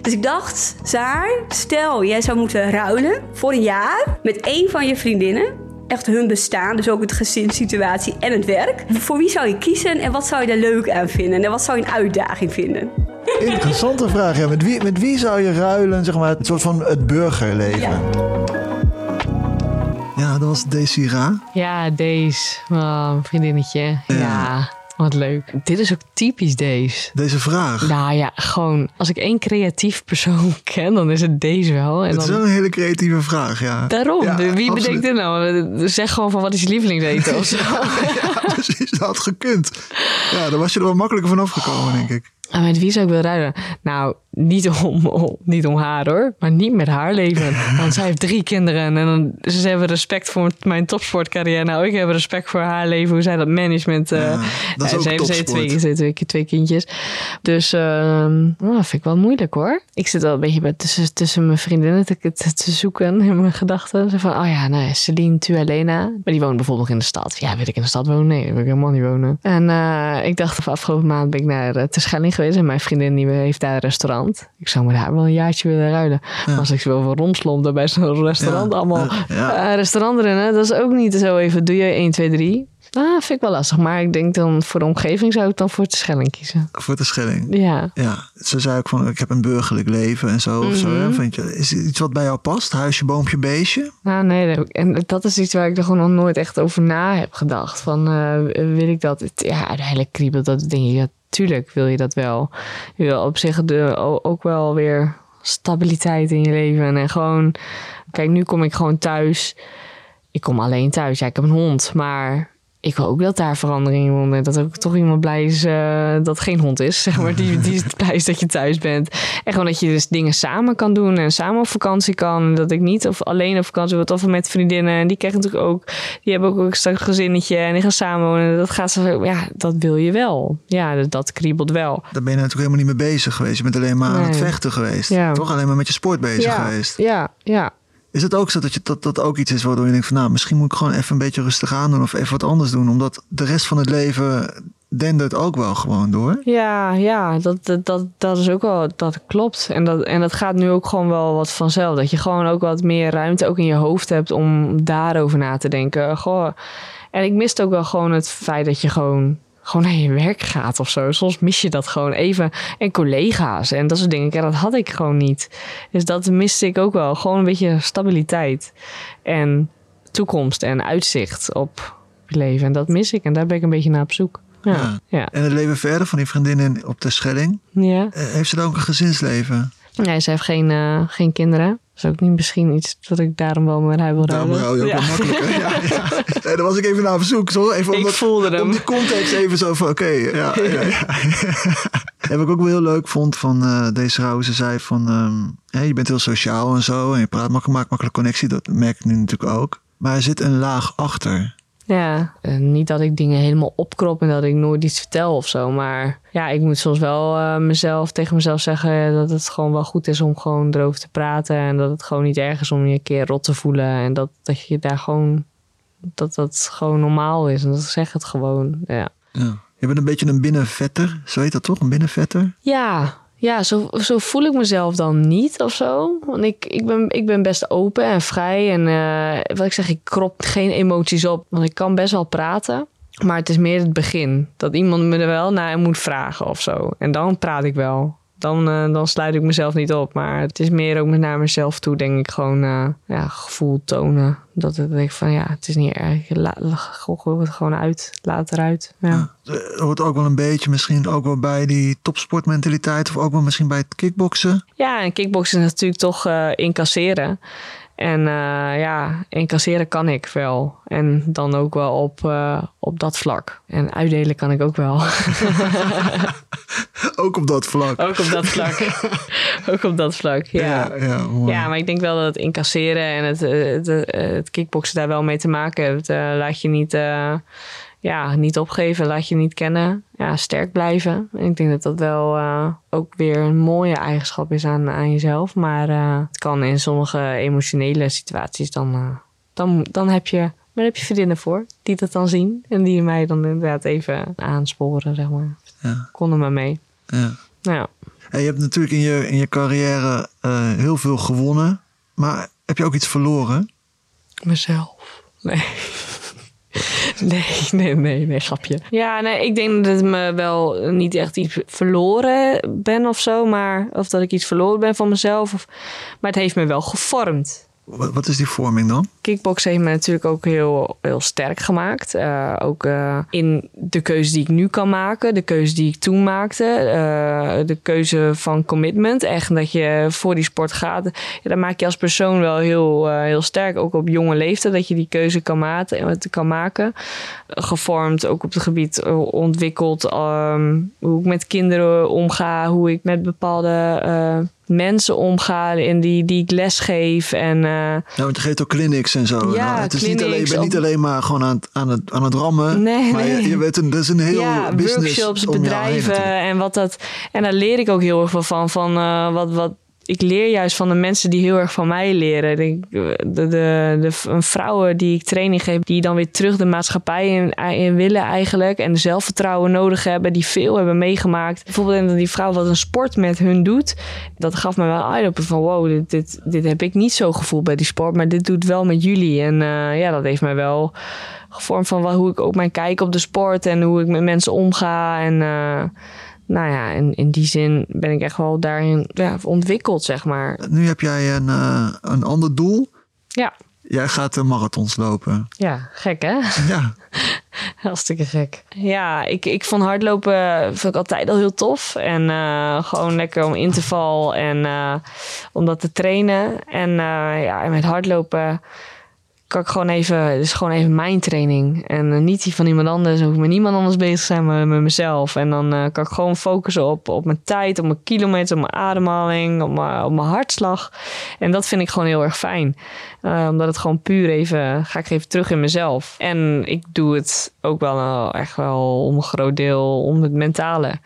Speaker 9: Dus ik dacht, Saar, stel jij zou moeten ruilen voor een jaar met één van je vriendinnen. Echt hun bestaan, dus ook het gezinssituatie en het werk. Voor wie zou je kiezen en wat zou je er leuk aan vinden? En wat zou je een uitdaging vinden?
Speaker 2: Interessante vraag. Ja. Met, wie, met wie zou je ruilen, zeg maar, het soort van het burgerleven?
Speaker 9: Ja.
Speaker 2: Ja, dat was Desira.
Speaker 1: Ja, deze. Oh, mijn vriendinnetje. Ja. Wat leuk. Dit is ook typisch deze.
Speaker 2: Deze vraag.
Speaker 1: Nou ja, gewoon als ik één creatief persoon [laughs] ken, dan is het deze wel. En
Speaker 2: Het is wel een hele creatieve vraag, ja.
Speaker 1: daarom,
Speaker 2: Ja,
Speaker 1: wie
Speaker 2: absoluut.
Speaker 1: bedenkt dit nou? Zeg gewoon van wat is je lievelingseten of [laughs] zo.
Speaker 2: Ja, precies, dat had gekund. Ja, dan was je er wel makkelijker vanaf gekomen, denk ik.
Speaker 1: En met wie zou ik willen ruilen? Nou, niet om, om- niet om haar hoor, maar niet met haar leven. Want zij heeft drie kinderen en dan, ze hebben respect voor mijn topsportcarrière. Nou, ik heb respect voor haar leven, hoe zij dat management... eh,
Speaker 2: Ja, dat is ook
Speaker 1: ze heeft, twee, ze heeft twee, twee kindjes. Dus uh, vind ik wel moeilijk hoor. Ik zit wel een beetje bij tussen, tussen mijn vriendinnen te, te, te zoeken in mijn gedachten. Zo van, oh ja, nou, ja, Celine Tualena. Maar die woont bijvoorbeeld in de stad. Ja, wil ik in de stad wonen? Nee, wil ik helemaal niet wonen. En eh, ik dacht, afgelopen maand ben ik naar uh, Terschelling geweest. En mijn vriendin die heeft daar een restaurant. Ik zou met haar wel een jaartje willen ruilen. Maar als ik zo wil rondslompen bij zo'n restaurant
Speaker 2: Ja,
Speaker 1: allemaal.
Speaker 2: ja.
Speaker 1: restaurant erin, hè, dat is ook niet zo even. Doe je 1, 2, 3. Ah, vind ik wel lastig. Maar ik denk dan voor de omgeving zou ik dan voor de Schelling kiezen.
Speaker 2: Voor de Schelling.
Speaker 1: Ja.
Speaker 2: Ja, ze zei ook van, ik heb een burgerlijk leven en zo. of zo
Speaker 1: Mhm.
Speaker 2: hè? Vind je, is het iets wat bij jou past? Huisje, boompje, beestje?
Speaker 1: Nou, nee. En dat is iets waar ik er gewoon nog nooit echt over na heb gedacht. Van, eh, wil ik dat? Ja, uiteindelijk kriebelt dat, denk je, ja, tuurlijk wil je dat wel. Je wil op zich de, ook wel weer stabiliteit in je leven. En gewoon, kijk, nu kom ik gewoon thuis. Ik kom alleen thuis. Ja, ik heb een hond, maar ik ook dat daar verandering in komt. Dat ook toch iemand blij is uh, dat geen hond is. [laughs] Zeg maar, die, die [laughs] blij is dat je thuis bent. En gewoon dat je dus dingen samen kan doen. En samen op vakantie kan. Dat ik niet of alleen op vakantie wil. Of met vriendinnen. En die krijgen natuurlijk ook. Die hebben ook, ook straks een gezinnetje. En die gaan samenwonen. Dat gaat zo. Ja, dat wil je wel. Ja, dat, dat kriebelt wel.
Speaker 2: Daar ben je natuurlijk helemaal niet mee bezig geweest. Je bent alleen maar aan het vechten geweest. Ja. Toch alleen maar met je sport bezig
Speaker 1: ja.
Speaker 2: geweest.
Speaker 1: Ja, ja.
Speaker 2: Is het ook zo dat, je, dat dat ook iets is waardoor je denkt van nou, misschien moet ik gewoon even een beetje rustig aan doen of even wat anders doen, omdat de rest van het leven dendert ook wel gewoon door.
Speaker 1: Ja, ja, dat, dat, dat, is ook wel, dat klopt. En dat, en dat gaat nu ook gewoon wel wat vanzelf. Dat je gewoon ook wat meer ruimte ook in je hoofd hebt om daarover na te denken. Goh. En ik miste ook wel gewoon het feit dat je gewoon gewoon naar je werk gaat of zo. Soms mis je dat gewoon even. En collega's en dat soort dingen. Ja, dat had ik gewoon niet. Dus dat miste ik ook wel. Gewoon een beetje stabiliteit. En toekomst en uitzicht op je leven. En dat mis ik. En daar ben ik een beetje naar op zoek. Ja. ja.
Speaker 2: En het leven verder van die vriendin op de Schelling.
Speaker 1: Ja.
Speaker 2: Eh, heeft ze dan ook een gezinsleven?
Speaker 1: Nee, ze heeft geen, uh, geen kinderen. Dat is ook niet misschien iets dat ik daarom wel met haar wil
Speaker 2: ruilen. Daarom ruil je ook ja. wel makkelijk. Ja, [laughs] ja. Nee, daar was ik even naar op zoek. Zo. Even
Speaker 1: ik
Speaker 2: om, dat,
Speaker 1: voelde hem.
Speaker 2: om die context even zo van oké. Okay, ja, ja, ja. [laughs] Heb [laughs] ik ook wel heel leuk vond van uh, deze vrouw. Ze zei van um, hey, je bent heel sociaal en zo. En je praat makkelijk, maakt makkelijk connectie. Dat merk ik nu natuurlijk ook. Maar er zit een laag achter.
Speaker 1: Ja, niet dat ik dingen helemaal opkrop en dat ik nooit iets vertel of zo. Maar ja, ik moet soms wel uh, mezelf tegen mezelf zeggen dat het gewoon wel goed is om gewoon erover te praten. En dat het gewoon niet erg is om je een keer rot te voelen. En dat, dat je daar gewoon, dat dat gewoon normaal is. En dat zeg het gewoon, ja.
Speaker 2: ja. Je bent een beetje een binnenvetter, zo heet dat toch? Een binnenvetter?
Speaker 1: Ja, ja, zo, zo voel ik mezelf dan niet of zo. Want ik, ik, ben, ik ben best open en vrij. En uh, wat ik zeg, ik krop geen emoties op. Want ik kan best wel praten. Maar het is meer het begin. Dat iemand me er wel naar moet vragen of zo. En dan praat ik wel dan, uh, dan sluit ik mezelf niet op. Maar het is meer ook met naar mezelf toe, denk ik, gewoon uh, ja, gevoel tonen. Dat ik denk van ja, het is niet erg. Gooi het gewoon uit. Laat het eruit. Ja.
Speaker 2: ja. hoort ook wel een beetje misschien ook wel bij die topsportmentaliteit. Of ook wel misschien bij het kickboksen.
Speaker 1: Ja, en kickboksen is natuurlijk toch uh, incasseren. En uh, ja, incasseren kan ik wel. En dan ook wel op, uh, op dat vlak. En uitdelen kan ik ook wel. [laughs] [laughs]
Speaker 2: ook op dat vlak.
Speaker 1: Ook op dat vlak. [laughs] ook op dat vlak, ja.
Speaker 2: Ja, ja,
Speaker 1: ja, maar ik denk wel dat het incasseren en het, het, het, het kickboksen daar wel mee te maken heeft. Uh, laat je niet ja, niet opgeven, laat je niet kennen. Ja, sterk blijven. En ik denk dat dat wel uh, ook weer een mooie eigenschap is aan, aan jezelf. Maar het kan in sommige emotionele situaties dan, dan, dan heb je. Maar heb je vriendinnen voor die dat dan zien en die mij dan inderdaad even aansporen, zeg maar.
Speaker 2: Ja.
Speaker 1: Kon er maar mee.
Speaker 2: Ja.
Speaker 1: ja.
Speaker 2: En je hebt natuurlijk in je, in je carrière heel veel gewonnen. Maar heb je ook iets verloren?
Speaker 1: Mezelf. Nee. [laughs] Nee, nee, nee, nee, grapje. Ja, nee, ik denk dat het me wel niet echt iets verloren ben of zo. Maar, of dat ik iets verloren ben van mezelf. Of, maar het heeft me wel gevormd.
Speaker 2: Wat is die vorming dan?
Speaker 1: Kickboksen heeft me natuurlijk ook heel, heel sterk gemaakt. Uh, ook uh, in de keuze die ik nu kan maken, de keuze die ik toen maakte, uh, de keuze van commitment. Echt dat je voor die sport gaat. Ja, dan maak je als persoon wel heel, heel sterk. Ook op jonge leeftijd dat je die keuze kan, maken. Kan maken. Gevormd, ook op het gebied ontwikkeld. Um, hoe ik met kinderen omga, hoe ik met bepaalde mensen omgaan en die, die ik lesgeef. En, uh,
Speaker 2: nou, want je geeft ook clinics en zo.
Speaker 1: Ja,
Speaker 2: nou, het is niet alleen, je bent niet alleen maar gewoon aan, aan, het, aan het rammen.
Speaker 1: Nee,
Speaker 2: maar
Speaker 1: nee.
Speaker 2: je, je weet, een, dat is een heel
Speaker 1: ja,
Speaker 2: business
Speaker 1: workshops, bedrijven en wat dat. En daar leer ik ook heel erg veel van. Van uh, wat, wat ik leer juist van de mensen die heel erg van mij leren. De, de, de, de vrouwen die ik training geef, die dan weer terug de maatschappij in, willen eigenlijk. En zelfvertrouwen nodig hebben, die veel hebben meegemaakt. Bijvoorbeeld die vrouw wat een sport met hun doet. Dat gaf me wel eye van wow, dit, dit, dit heb ik niet zo gevoeld bij die sport. Maar dit doet wel met jullie. En uh, ja, dat heeft mij wel gevormd van hoe ik ook mijn kijk op de sport. En hoe ik met mensen omga. En... Uh, nou ja, in, in die zin ben ik echt wel daarin ja, ontwikkeld, zeg maar.
Speaker 2: Nu heb jij een, uh, een ander doel.
Speaker 1: Ja.
Speaker 2: Jij gaat de marathons lopen.
Speaker 1: Ja, gek hè? [laughs]
Speaker 2: Ja. [laughs]
Speaker 1: Hartstikke gek. Ja, ik, ik vond hardlopen vind ik altijd al heel tof. En uh, gewoon lekker om in te vallen en uh, om dat te trainen. En ja, en met hardlopen kan ik gewoon even, het is gewoon even mijn training. En eh, niet die van iemand anders. Dan hoef ik met niemand anders bezig zijn, maar met mezelf. En dan eh, kan ik gewoon focussen op, op mijn tijd, op mijn kilometers, op mijn ademhaling, op mijn, op mijn hartslag. En dat vind ik gewoon heel erg fijn. Eh, omdat het gewoon puur even, ga ik even terug in mezelf. En ik doe het ook wel echt wel om een groot deel om het mentale.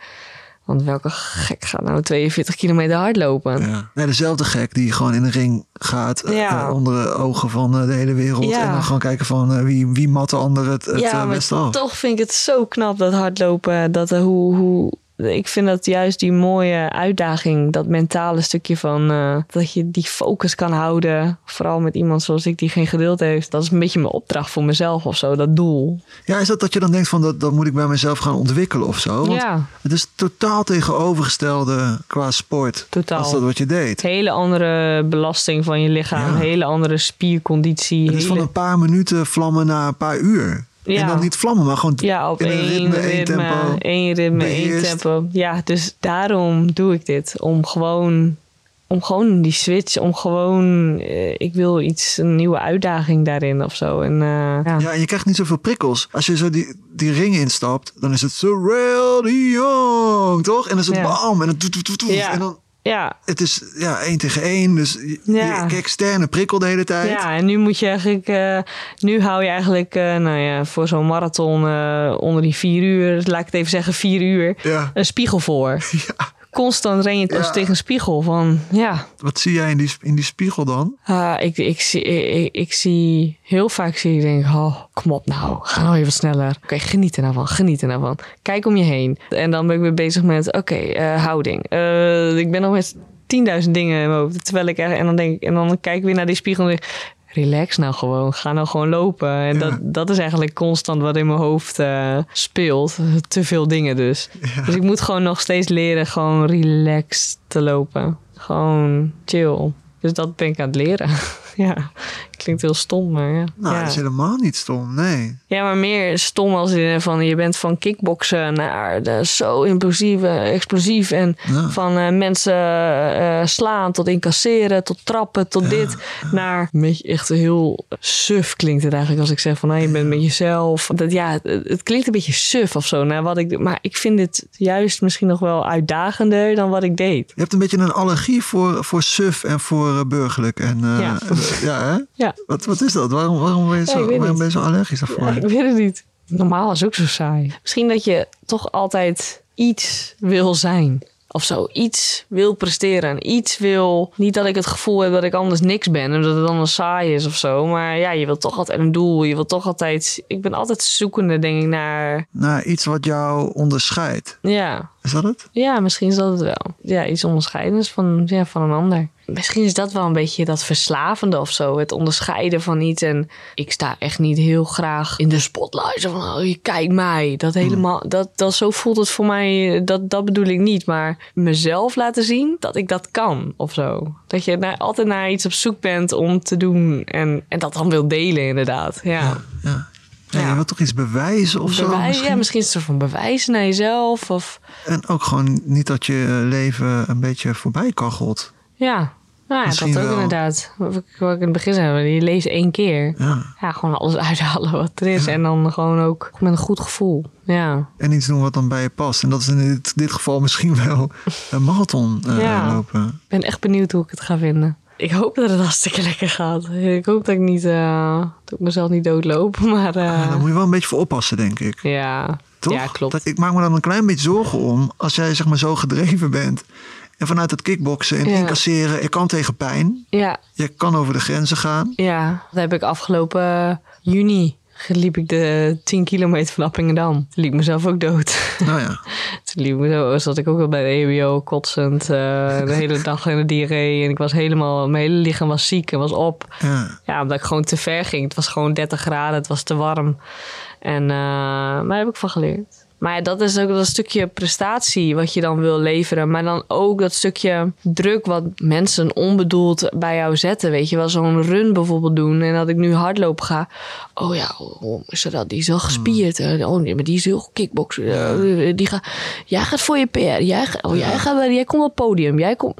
Speaker 1: Want welke gek gaat nou 42 kilometer hardlopen?
Speaker 2: Ja. Nee, dezelfde gek die gewoon in de ring gaat eh,
Speaker 1: Ja.
Speaker 2: eh, onder de ogen van eh, de hele wereld.
Speaker 1: Ja.
Speaker 2: En dan gewoon kijken van wie, wie mat de ander het, het
Speaker 1: ja, maar toch vind ik het zo knap dat hardlopen. Dat hoe, hoe, ik vind dat juist die mooie uitdaging, dat mentale stukje van eh, dat je die focus kan houden. Vooral met iemand zoals ik die geen geduld heeft. Dat is een beetje mijn opdracht voor mezelf of zo, dat doel.
Speaker 2: Ja, is dat dat je dan denkt van dat, dat moet ik bij mezelf gaan ontwikkelen of zo? Want
Speaker 1: Ja.
Speaker 2: het is totaal tegenovergestelde qua sport.
Speaker 1: Totaal.
Speaker 2: Als dat wat je deed.
Speaker 1: Hele andere belasting van je lichaam,
Speaker 2: Ja.
Speaker 1: hele andere spierconditie.
Speaker 2: Het is van een paar minuten vlammen naar een paar uur.
Speaker 1: Ja.
Speaker 2: En dan niet vlammen, maar gewoon
Speaker 1: Ja, op
Speaker 2: in een
Speaker 1: één
Speaker 2: ritme,
Speaker 1: ritme,
Speaker 2: één tempo.
Speaker 1: één ritme, één tempo. Ja, dus daarom doe ik dit. Om gewoon, om gewoon die switch, om gewoon, eh, ik wil iets, een nieuwe uitdaging daarin of zo. En, eh, ja.
Speaker 2: Ja, en je krijgt niet zoveel prikkels. Als je zo die, die ring instapt, dan is het Sorel de Jong, toch? En dan is het
Speaker 1: Ja.
Speaker 2: bam, en dan toet, toet.
Speaker 1: Ja.
Speaker 2: En dan,
Speaker 1: ja.
Speaker 2: het is ja, één tegen één, dus je,
Speaker 1: Ja.
Speaker 2: je externe prikkel de hele tijd.
Speaker 1: Ja, en nu moet je eigenlijk, eh, nu hou je eigenlijk, eh, nou ja, voor zo'n marathon eh, onder die vier uur, laat ik het even zeggen, vier uur,
Speaker 2: Ja.
Speaker 1: een spiegel voor. [laughs] Constant ren je als
Speaker 2: Ja.
Speaker 1: tegen een spiegel van, ja,
Speaker 2: Wat zie jij in die, in die spiegel dan?
Speaker 1: Ah, ik, ik, zie, ik, ik zie heel vaak zie ik denk, oh, kom op nou, ga nou even sneller. Oké, geniet er nou van, geniet er nou van. Kijk om je heen. En dan ben ik weer bezig met, oké, eh, houding. Eh, ik ben nog met 10.000 dingen in mijn hoofd. Terwijl ik en dan denk ik, en dan kijk ik weer naar die spiegel en denk relax nou gewoon, ga nou gewoon lopen. En
Speaker 2: Ja.
Speaker 1: dat, dat is eigenlijk constant wat in mijn hoofd eh, speelt. [laughs] Te veel dingen dus. Dus ik moet gewoon nog steeds leren gewoon relaxed te lopen. Gewoon chill. Dus dat ben ik aan het leren. [laughs] ja, klinkt heel stom, maar ja.
Speaker 2: Nou,
Speaker 1: ja.
Speaker 2: dat is helemaal niet stom, nee.
Speaker 1: Ja, maar meer stom als in van je bent van kickboksen naar de, zo impulsief, eh, explosief. En
Speaker 2: Ja.
Speaker 1: van eh, mensen eh, slaan tot incasseren, tot trappen, tot dit. Naar een beetje echt heel suf klinkt het eigenlijk als ik zeg van nou, je bent met jezelf. Dat, ja, het, klinkt een beetje suf of zo. Naar wat ik, doe. maar ik vind het juist misschien nog wel uitdagender dan wat ik deed.
Speaker 2: Je hebt een beetje een allergie voor, voor suf en voor eh, burgerlijk. En, eh,
Speaker 1: Ja.
Speaker 2: eh, [laughs] ja, hè?
Speaker 1: Ja.
Speaker 2: Wat, wat is dat? Waarom, waarom, ben, je zo, waarom ben je zo allergisch daarvoor?
Speaker 1: Ja, ik weet het niet. Normaal is ook zo saai. Misschien dat je toch altijd iets wil zijn. Of zo, iets wil presteren. Iets wil. Niet dat ik het gevoel heb dat ik anders niks ben. En dat het anders saai is of zo. Maar ja, je wilt toch altijd een doel. Je wilt toch altijd. Ik ben altijd zoekende, denk ik, naar.
Speaker 2: Nou, iets wat jou onderscheidt.
Speaker 1: Ja,
Speaker 2: Is dat het?
Speaker 1: ja misschien is dat het wel. Ja, iets onderscheidends van, ja, van een ander. Misschien is dat wel een beetje dat verslavende of zo. Het onderscheiden van iets. En ik sta echt niet heel graag in de spotlight. Zo van, oh, je kijkt mij. Dat helemaal, dat, dat, zo voelt het voor mij. Dat, dat bedoel ik niet. Maar mezelf laten zien dat ik dat kan of zo. Dat je naar, altijd naar iets op zoek bent om te doen. En, en dat dan wil delen inderdaad. Ja.
Speaker 2: Ja. Ja, Je wilt toch iets bewijzen of zo? Misschien?
Speaker 1: ja, misschien is een soort van bewijzen naar jezelf. Of
Speaker 2: En ook gewoon niet dat je leven een beetje voorbij kachelt.
Speaker 1: Ja, nou ja, dat ook
Speaker 2: wel.
Speaker 1: inderdaad. Wat ik, wat ik in het begin zei, je leest één keer.
Speaker 2: Ja.
Speaker 1: Ja, gewoon alles [laughs] uithalen wat er is. En dan gewoon ook met een goed gevoel. Ja,
Speaker 2: En iets doen wat dan bij je past. En dat is in dit, dit geval misschien [laughs] wel een marathon eh,
Speaker 1: Ja.
Speaker 2: lopen.
Speaker 1: ik ben echt benieuwd hoe ik het ga vinden. Ik hoop dat het [laughs] hartstikke lekker gaat. Ik hoop dat ik niet, eh, dat ik mezelf niet doodloop. Maar eh,
Speaker 2: Ja, daar moet je wel een beetje voor oppassen, denk ik.
Speaker 1: ja,
Speaker 2: Toch?
Speaker 1: ja, klopt.
Speaker 2: Dat, ik maak me dan een klein beetje zorgen om. Als jij zeg maar zo gedreven bent. En vanuit het kickboksen en
Speaker 1: Ja.
Speaker 2: incasseren. Je kan tegen pijn.
Speaker 1: Ja,
Speaker 2: Je kan over de grenzen gaan.
Speaker 1: ja, dat heb ik afgelopen juni. Liep ik de 10 kilometer van Appingedam. Toen liep mezelf ook dood.
Speaker 2: Nou ja. [laughs]
Speaker 1: Toen liep ik zo, zat ik ook wel bij de EBO, kotsend. eh, de hele [laughs] dag in de diarree. En ik was helemaal, mijn hele lichaam was ziek en was op.
Speaker 2: ja.
Speaker 1: Ja, omdat ik gewoon te ver ging. Het was gewoon 30 graden, het was te warm. En, eh, maar daar heb ik van geleerd. Maar ja, dat is ook dat stukje prestatie wat je dan wil leveren. Maar dan ook dat stukje druk wat mensen onbedoeld bij jou zetten. Weet je wel, zo'n run bijvoorbeeld doen. En dat ik nu hardlopen ga. Oh ja, oh, zodat die is wel gespierd. Eh, Oh nee, maar die is heel kickboksen. Eh, Die gaat, jij gaat voor je PR. Jij, oh, jij, gaat, jij komt op het podium. Jij komt...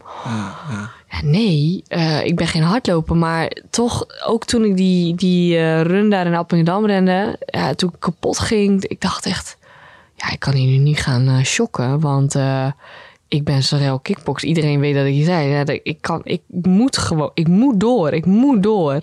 Speaker 1: Ja, nee, eh, ik ben geen hardloper. Maar toch, ook toen ik die, die eh, run daar in Appingedam rende... Ja, toen ik kapot ging, ik dacht echt... Ja, ik kan hier nu niet gaan eh shocken, want eh, ik ben Sarel Kickbox. Iedereen weet dat ik je zei. Ja, dat- ik, kan, ik moet gewoon, ik moet door, ik moet door.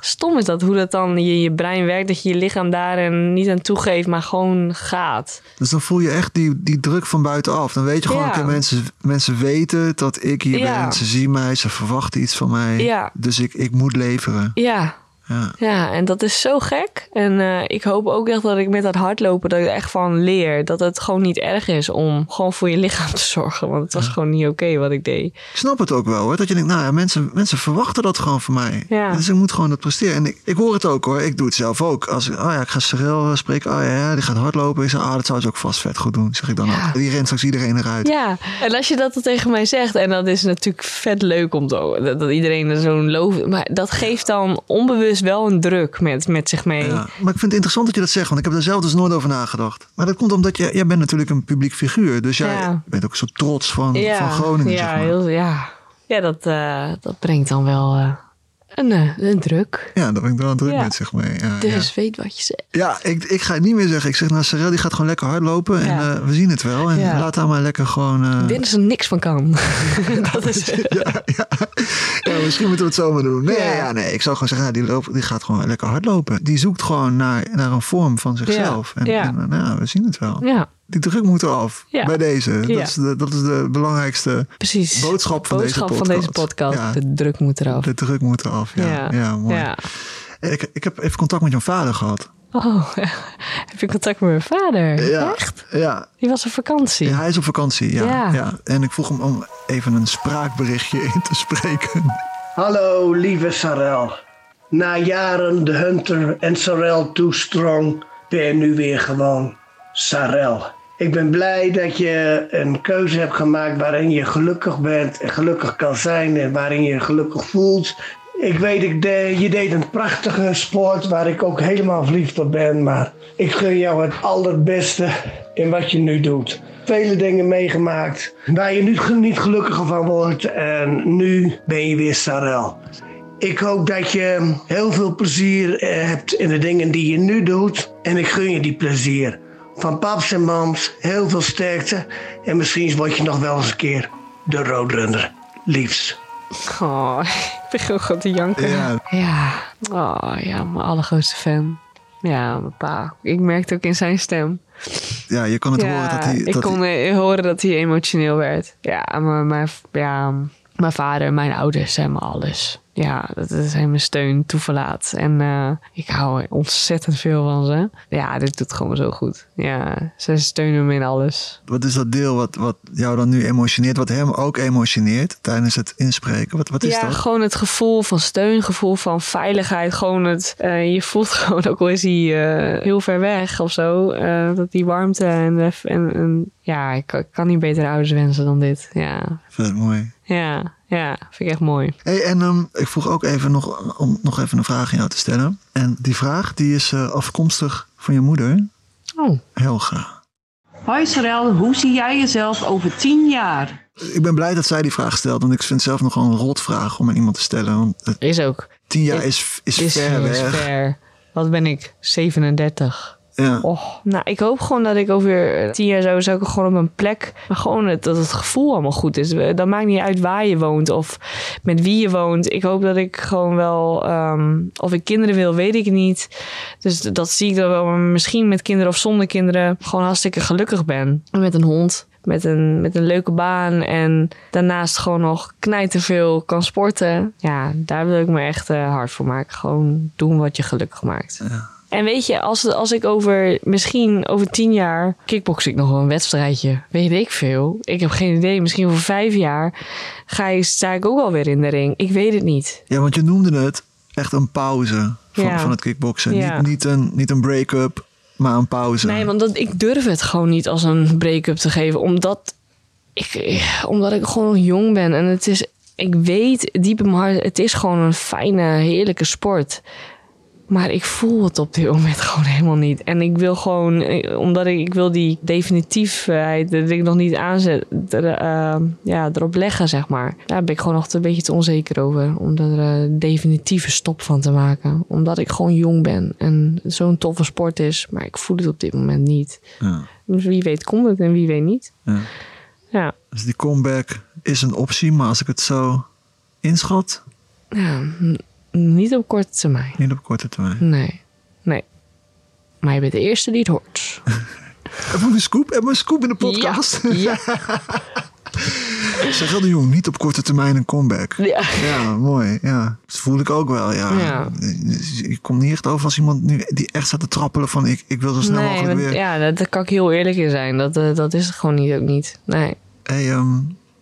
Speaker 1: Stom is dat, hoe dat dan je, je brein werkt, dat je je lichaam daar en niet aan toegeeft, maar gewoon gaat.
Speaker 2: Dus dan voel je echt die, die druk van buitenaf. Dan weet je gewoon,
Speaker 1: Ja.
Speaker 2: mensen, mensen weten dat ik hier
Speaker 1: Ja.
Speaker 2: ben. Ze zien mij, ze verwachten iets van mij.
Speaker 1: Ja.
Speaker 2: Dus ik, ik moet leveren.
Speaker 1: Ja.
Speaker 2: Ja.
Speaker 1: Ja, en dat is zo gek. En eh, ik hoop ook echt dat ik met dat hardlopen dat ik er echt van leer. Dat het gewoon niet erg is om gewoon voor je lichaam te zorgen. Want het was gewoon niet oké wat ik deed.
Speaker 2: Ik snap het ook wel hoor. Dat je denkt, nou ja, mensen, mensen verwachten dat gewoon van mij.
Speaker 1: Ja.
Speaker 2: Dus ik moet gewoon dat presteren. En ik, ik hoor het ook hoor. Ik doe het zelf ook. Als ik, oh ja, ik ga Cyril spreken. Oh ja, die gaat hardlopen. Ik zeg, ah, dat zou ze ook vast vet goed doen. Zeg ik dan ook. Die rent straks iedereen eruit.
Speaker 1: Ja, en als je dat dan tegen mij zegt, en dat is natuurlijk vet leuk om te dat, dat iedereen er zo'n loof. Maar dat geeft dan onbewust wel een druk met, met zich mee.
Speaker 2: Ja, maar ik vind het interessant dat je dat zegt, want ik heb er zelf dus nooit over nagedacht. Maar dat komt omdat je, jij bent natuurlijk een publiek figuur. Dus jij
Speaker 1: Ja.
Speaker 2: bent ook zo trots van, van Groningen.
Speaker 1: ja,
Speaker 2: zeg maar.
Speaker 1: heel, ja. ja dat, eh, dat brengt dan wel eh, een, eh, een druk.
Speaker 2: Ja, daar ben ik wel aan druk
Speaker 1: Ja.
Speaker 2: met, zeg maar. Ja,
Speaker 1: Dus
Speaker 2: ja.
Speaker 1: weet wat je zegt.
Speaker 2: Ja, ik, ik ga het niet meer zeggen. Ik zeg, nou, Sarel die gaat gewoon lekker hardlopen. En
Speaker 1: Ja.
Speaker 2: eh, we zien het wel. En
Speaker 1: Ja.
Speaker 2: laat haar maar lekker gewoon... eh,
Speaker 1: Binnen ze niks van kan. [laughs] dat is
Speaker 2: ja, misschien moeten we het zo maar doen. Nee,
Speaker 1: Ja.
Speaker 2: ja. nee ik zou gewoon zeggen, nou, die, loopt, die gaat gewoon lekker hardlopen. Die zoekt gewoon naar, naar een vorm van zichzelf.
Speaker 1: Ja.
Speaker 2: En,
Speaker 1: Ja.
Speaker 2: en, nou, we zien het wel.
Speaker 1: Ja.
Speaker 2: Die druk moet eraf
Speaker 1: Ja.
Speaker 2: bij deze.
Speaker 1: Ja.
Speaker 2: Dat, is de, dat is de belangrijkste
Speaker 1: Precies.
Speaker 2: boodschap van
Speaker 1: Boodschap
Speaker 2: deze
Speaker 1: van
Speaker 2: podcast.
Speaker 1: deze podcast.
Speaker 2: Ja.
Speaker 1: De druk moet eraf.
Speaker 2: De druk moet eraf, ja.
Speaker 1: Ja.
Speaker 2: Ja, mooi.
Speaker 1: Ja.
Speaker 2: Ik, ik heb even contact met jouw vader gehad.
Speaker 1: Oh, [laughs] heb je contact met mijn vader?
Speaker 2: Ja.
Speaker 1: Echt?
Speaker 2: Ja.
Speaker 1: Die was op vakantie.
Speaker 2: Ja, hij is op vakantie, ja.
Speaker 1: Ja.
Speaker 2: ja. En ik vroeg hem om even een spraakberichtje [laughs] in te spreken.
Speaker 10: Hallo, lieve Sarel. Na jaren de Hunter en Sarel Too Strong ben je nu weer gewoon Sarel. Ik ben blij dat je een keuze hebt gemaakt waarin je gelukkig bent en gelukkig kan zijn en waarin je gelukkig voelt. Ik weet, ik de, je deed een prachtige sport waar ik ook helemaal verliefd op ben, maar ik gun jou het allerbeste in wat je nu doet. Vele dingen meegemaakt waar je nu niet gelukkiger van wordt en nu ben je weer Sarel. Ik hoop dat je heel veel plezier eh, hebt in de dingen die je nu doet en ik gun je die plezier. Van paps en mams, heel veel sterkte en misschien word je nog wel eens een keer de roadrunner. Liefs.
Speaker 1: Oh, [laughs] ik begin gewoon te janken.
Speaker 2: Ja.
Speaker 1: Ja. Oh, ja, mijn allergrootste fan. Ja, mijn pa. Ik merkte ook in zijn stem.
Speaker 2: Ja, je kon het
Speaker 1: ja,
Speaker 2: horen dat hij...
Speaker 1: ik
Speaker 2: dat
Speaker 1: kon
Speaker 2: hij-
Speaker 1: eh, horen dat hij emotioneel werd. Ja, maar mijn, ja, mijn vader, mijn ouders zijn me alles. Ja, dat zijn mijn steun, toeverlaat. En eh, ik hou ontzettend veel van ze. Ja, dit doet gewoon zo goed. Ja, ze steunen me in alles.
Speaker 2: Wat is dat deel wat, wat jou dan nu emotioneert, wat hem ook emotioneert tijdens het inspreken? Wat, wat is
Speaker 1: ja,
Speaker 2: dat?
Speaker 1: gewoon het gevoel van steun, gevoel van veiligheid. Gewoon het, eh, je voelt [laughs] gewoon, ook al is hij eh, heel ver weg of zo, dat die warmte en, en, en ja, ik, kan- ik kan niet beter ouders wensen dan dit. Ja,
Speaker 2: Vet mooi.
Speaker 1: ja, ja, vind ik echt mooi.
Speaker 2: Hey, en ehm, ik vroeg ook even nog, om nog even een vraag aan jou te stellen. En die vraag die is eh, afkomstig van je moeder,
Speaker 1: Oh.
Speaker 2: Helga.
Speaker 11: Hoi Sarel, hoe zie jij jezelf over tien jaar?
Speaker 2: Ik ben blij dat zij die vraag stelt, want ik vind het zelf nog wel een rotvraag om aan iemand te stellen. Want het-
Speaker 1: Is ook.
Speaker 2: tien jaar is, is, ver
Speaker 1: is
Speaker 2: weg.
Speaker 1: ver. Wat ben ik? 37.
Speaker 2: Ja.
Speaker 1: Och, nou, ik hoop gewoon dat ik over tien jaar zo zou ik gewoon op een plek, maar gewoon het, dat het gevoel allemaal goed is. Dat maakt niet uit waar je woont of met wie je woont. Ik hoop dat ik gewoon wel, ehm, of ik kinderen wil, weet ik niet. Dus dat zie ik dan wel, maar misschien met kinderen of zonder kinderen, gewoon hartstikke gelukkig ben. Met een hond. Met een, met een leuke baan en daarnaast gewoon nog knijterveel kan sporten. Ja, daar wil ik me echt eh, hard voor maken. Gewoon doen wat je gelukkig maakt. En weet je, als, als ik over misschien over tien jaar kickbox ik nog wel een wedstrijdje, weet ik veel. Ik heb geen idee. Misschien over vijf jaar ga ik, sta ik ook alweer in de ring. Ik weet het niet.
Speaker 2: Ja, want je noemde het echt een pauze van,
Speaker 1: Ja.
Speaker 2: van het kickboksen.
Speaker 1: Ja.
Speaker 2: Niet, niet, een, niet een break-up. maar een pauze.
Speaker 1: Nee, want dat, ik durf het gewoon niet als een break-up te geven. Omdat ik, omdat ik gewoon nog jong ben. En het is, ik weet diep in mijn hart, het is gewoon een fijne, heerlijke sport. Maar ik voel het op dit moment [laughs] gewoon helemaal niet. En ik wil gewoon, eh, omdat ik, ik wil die definitiefheid, dat ik nog niet aanzet, er, uh, ja, erop leggen, zeg maar. Daar ben ik gewoon nog een beetje te onzeker over. Om er een definitieve stop van te maken. Omdat ik gewoon jong ben en zo'n toffe sport is. Maar ik voel het op dit moment niet.
Speaker 2: Ja.
Speaker 1: Dus wie weet komt het en wie weet niet.
Speaker 2: Ja.
Speaker 1: Ja,
Speaker 2: Dus die comeback is een optie, maar als ik het zo inschat,
Speaker 1: ja niet op korte termijn.
Speaker 2: niet op korte termijn.
Speaker 1: Nee, nee. Maar je bent de eerste die het hoort. [laughs]
Speaker 2: Hebben we een scoop? Hebben we een scoop in de podcast?
Speaker 1: Ja. [laughs]
Speaker 2: Zeg wel de jong, niet op korte termijn een comeback.
Speaker 1: Ja.
Speaker 2: Ja, mooi. Ja. Dat voel ik ook wel, ja.
Speaker 1: Ja.
Speaker 2: Je komt niet echt over als iemand nu die echt staat te trappelen van ik, ik wil zo snel
Speaker 1: nee,
Speaker 2: mogelijk
Speaker 1: want-
Speaker 2: weer.
Speaker 1: ja, dat, daar kan ik heel eerlijk in zijn. Dat, eh, dat is het gewoon niet, ook niet. Nee.
Speaker 2: Hey, ehm,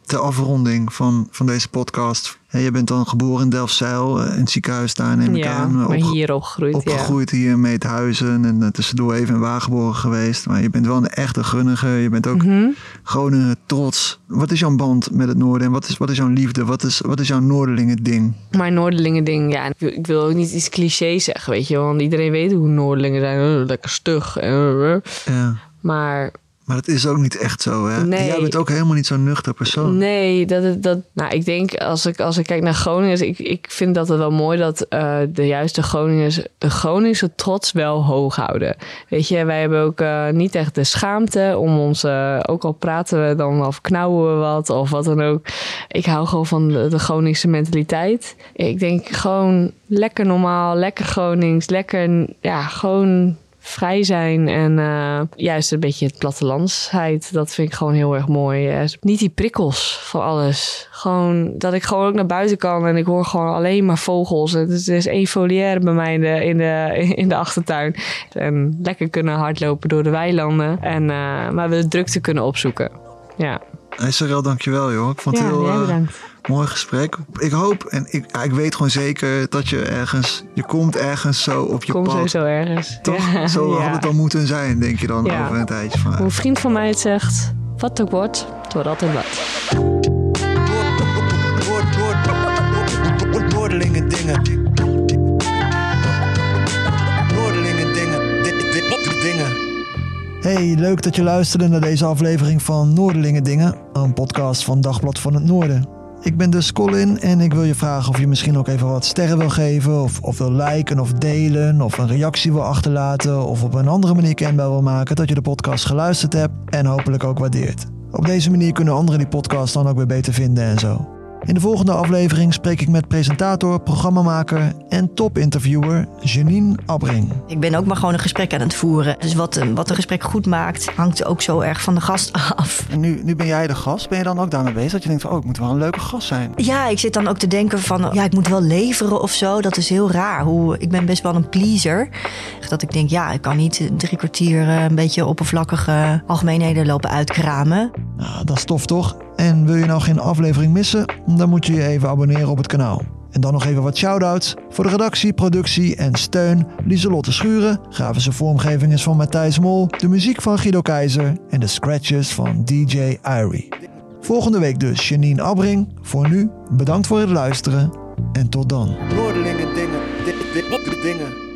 Speaker 2: ter afronding van, van deze podcast. Hey, je bent dan geboren in Delfzijl, eh, in het ziekenhuis daar neem ik
Speaker 1: ja,
Speaker 2: aan.
Speaker 1: maar
Speaker 2: Opge-
Speaker 1: hier opgegroeid, ja.
Speaker 2: Opgegroeid hier in Meethuizen en eh, tussendoor even in Wagenborg geweest. Maar je bent wel een echte Gunniger. Je bent ook
Speaker 1: Mhm.
Speaker 2: Groningen trots. Wat is jouw band met het noorden en wat is, wat is jouw liefde? Wat is, wat is jouw Noorderlingen ding?
Speaker 1: Maar Noorderlingen ding, ja, ik wil, ik wil ook niet iets cliché zeggen, weet je. Want iedereen weet hoe Noorderlingen zijn. eh, lekker stug.
Speaker 2: Ja.
Speaker 1: Maar
Speaker 2: Maar dat is ook niet echt zo, hè?
Speaker 1: Nee.
Speaker 2: Jij bent ook helemaal niet zo'n nuchter persoon.
Speaker 1: Nee, dat, dat, nou, ik denk als ik, als ik kijk naar Groningers, ik, ik vind dat het wel mooi dat eh, de juiste Groningers de Groningse trots wel hoog houden. Weet je, wij hebben ook eh, niet echt de schaamte om ons, eh, ook al praten we dan of knauwen we wat of wat dan ook. Ik hou gewoon van de, de Groningse mentaliteit. Ik denk gewoon lekker normaal, lekker Gronings, lekker, ja, gewoon vrij zijn en eh, juist een beetje het plattelandsheid. Dat vind ik gewoon heel erg mooi. Eh, niet die prikkels van alles. Gewoon dat ik gewoon ook naar buiten kan en ik hoor gewoon alleen maar vogels. Het is, er is één volière bij mij in de, in, de, [laughs] in de achtertuin. En lekker kunnen hardlopen door de weilanden. En, eh, maar we de drukte kunnen opzoeken. Ja.
Speaker 2: Hey Sarel, dankjewel joh. Ik vond het
Speaker 1: Ja,
Speaker 2: heel
Speaker 1: jij
Speaker 2: eh,
Speaker 1: bedankt.
Speaker 2: Mooi gesprek. Ik hoop en ik, ja, ik weet gewoon zeker dat je ergens, je komt ergens zo op je
Speaker 1: Kom
Speaker 2: pad.
Speaker 1: sowieso ergens.
Speaker 2: Toch?
Speaker 1: Ja,
Speaker 2: Zo
Speaker 1: ja.
Speaker 2: had het dan moeten zijn, denk je dan
Speaker 1: Ja.
Speaker 2: over een tijdje van.
Speaker 1: Hoe een vriend van mij het zegt, wat ook wordt, het wordt altijd wat.
Speaker 3: Noordelingen dingen. Noordelingen dingen. Di- di- di- Dingen.
Speaker 2: Hey, leuk dat je luisterde naar deze aflevering van Noorderlingen Dingen, een podcast van Dagblad van het Noorden. Ik ben dus Colin en ik wil je vragen of je misschien ook even wat sterren wil geven, of, of wil liken of delen, of een reactie wil achterlaten, of op een andere manier kenbaar wil maken dat je de podcast geluisterd hebt en hopelijk ook waardeert. Op deze manier kunnen anderen die podcast dan ook weer beter vinden en zo. In de volgende aflevering spreek ik met presentator, programmamaker en topinterviewer Janine Abbring.
Speaker 12: Ik ben ook maar gewoon een gesprek aan het voeren. Dus wat, een- wat een gesprek goed maakt, hangt ook zo erg van de gast [laughs] af.
Speaker 2: En nu, nu ben jij de gast. Ben je dan ook daarmee bezig? Dat je denkt van, oh, ik moet wel een leuke gast zijn.
Speaker 12: Ja, ik zit dan ook te denken van, ja, ik moet wel leveren of zo. Dat is heel raar. Hoe, ik ben best wel een pleaser. Dat ik denk, ja, ik kan niet drie kwartier eh, een beetje oppervlakkige algemeenheden lopen uitkramen.
Speaker 2: Nou, dat is tof toch? En wil je nou geen aflevering missen? Dan moet je je even abonneren op het kanaal. En dan nog even wat shout-outs voor de redactie, productie en steun. Lieselotte Schuren, grafische vormgeving is van Matthijs Mol, de muziek van Guido Keizer en de scratches van DJ Irie. Volgende week dus Janine Abbring. Voor nu, bedankt voor het luisteren en tot dan.
Speaker 3: Dingen. Di- di- di- Dingen.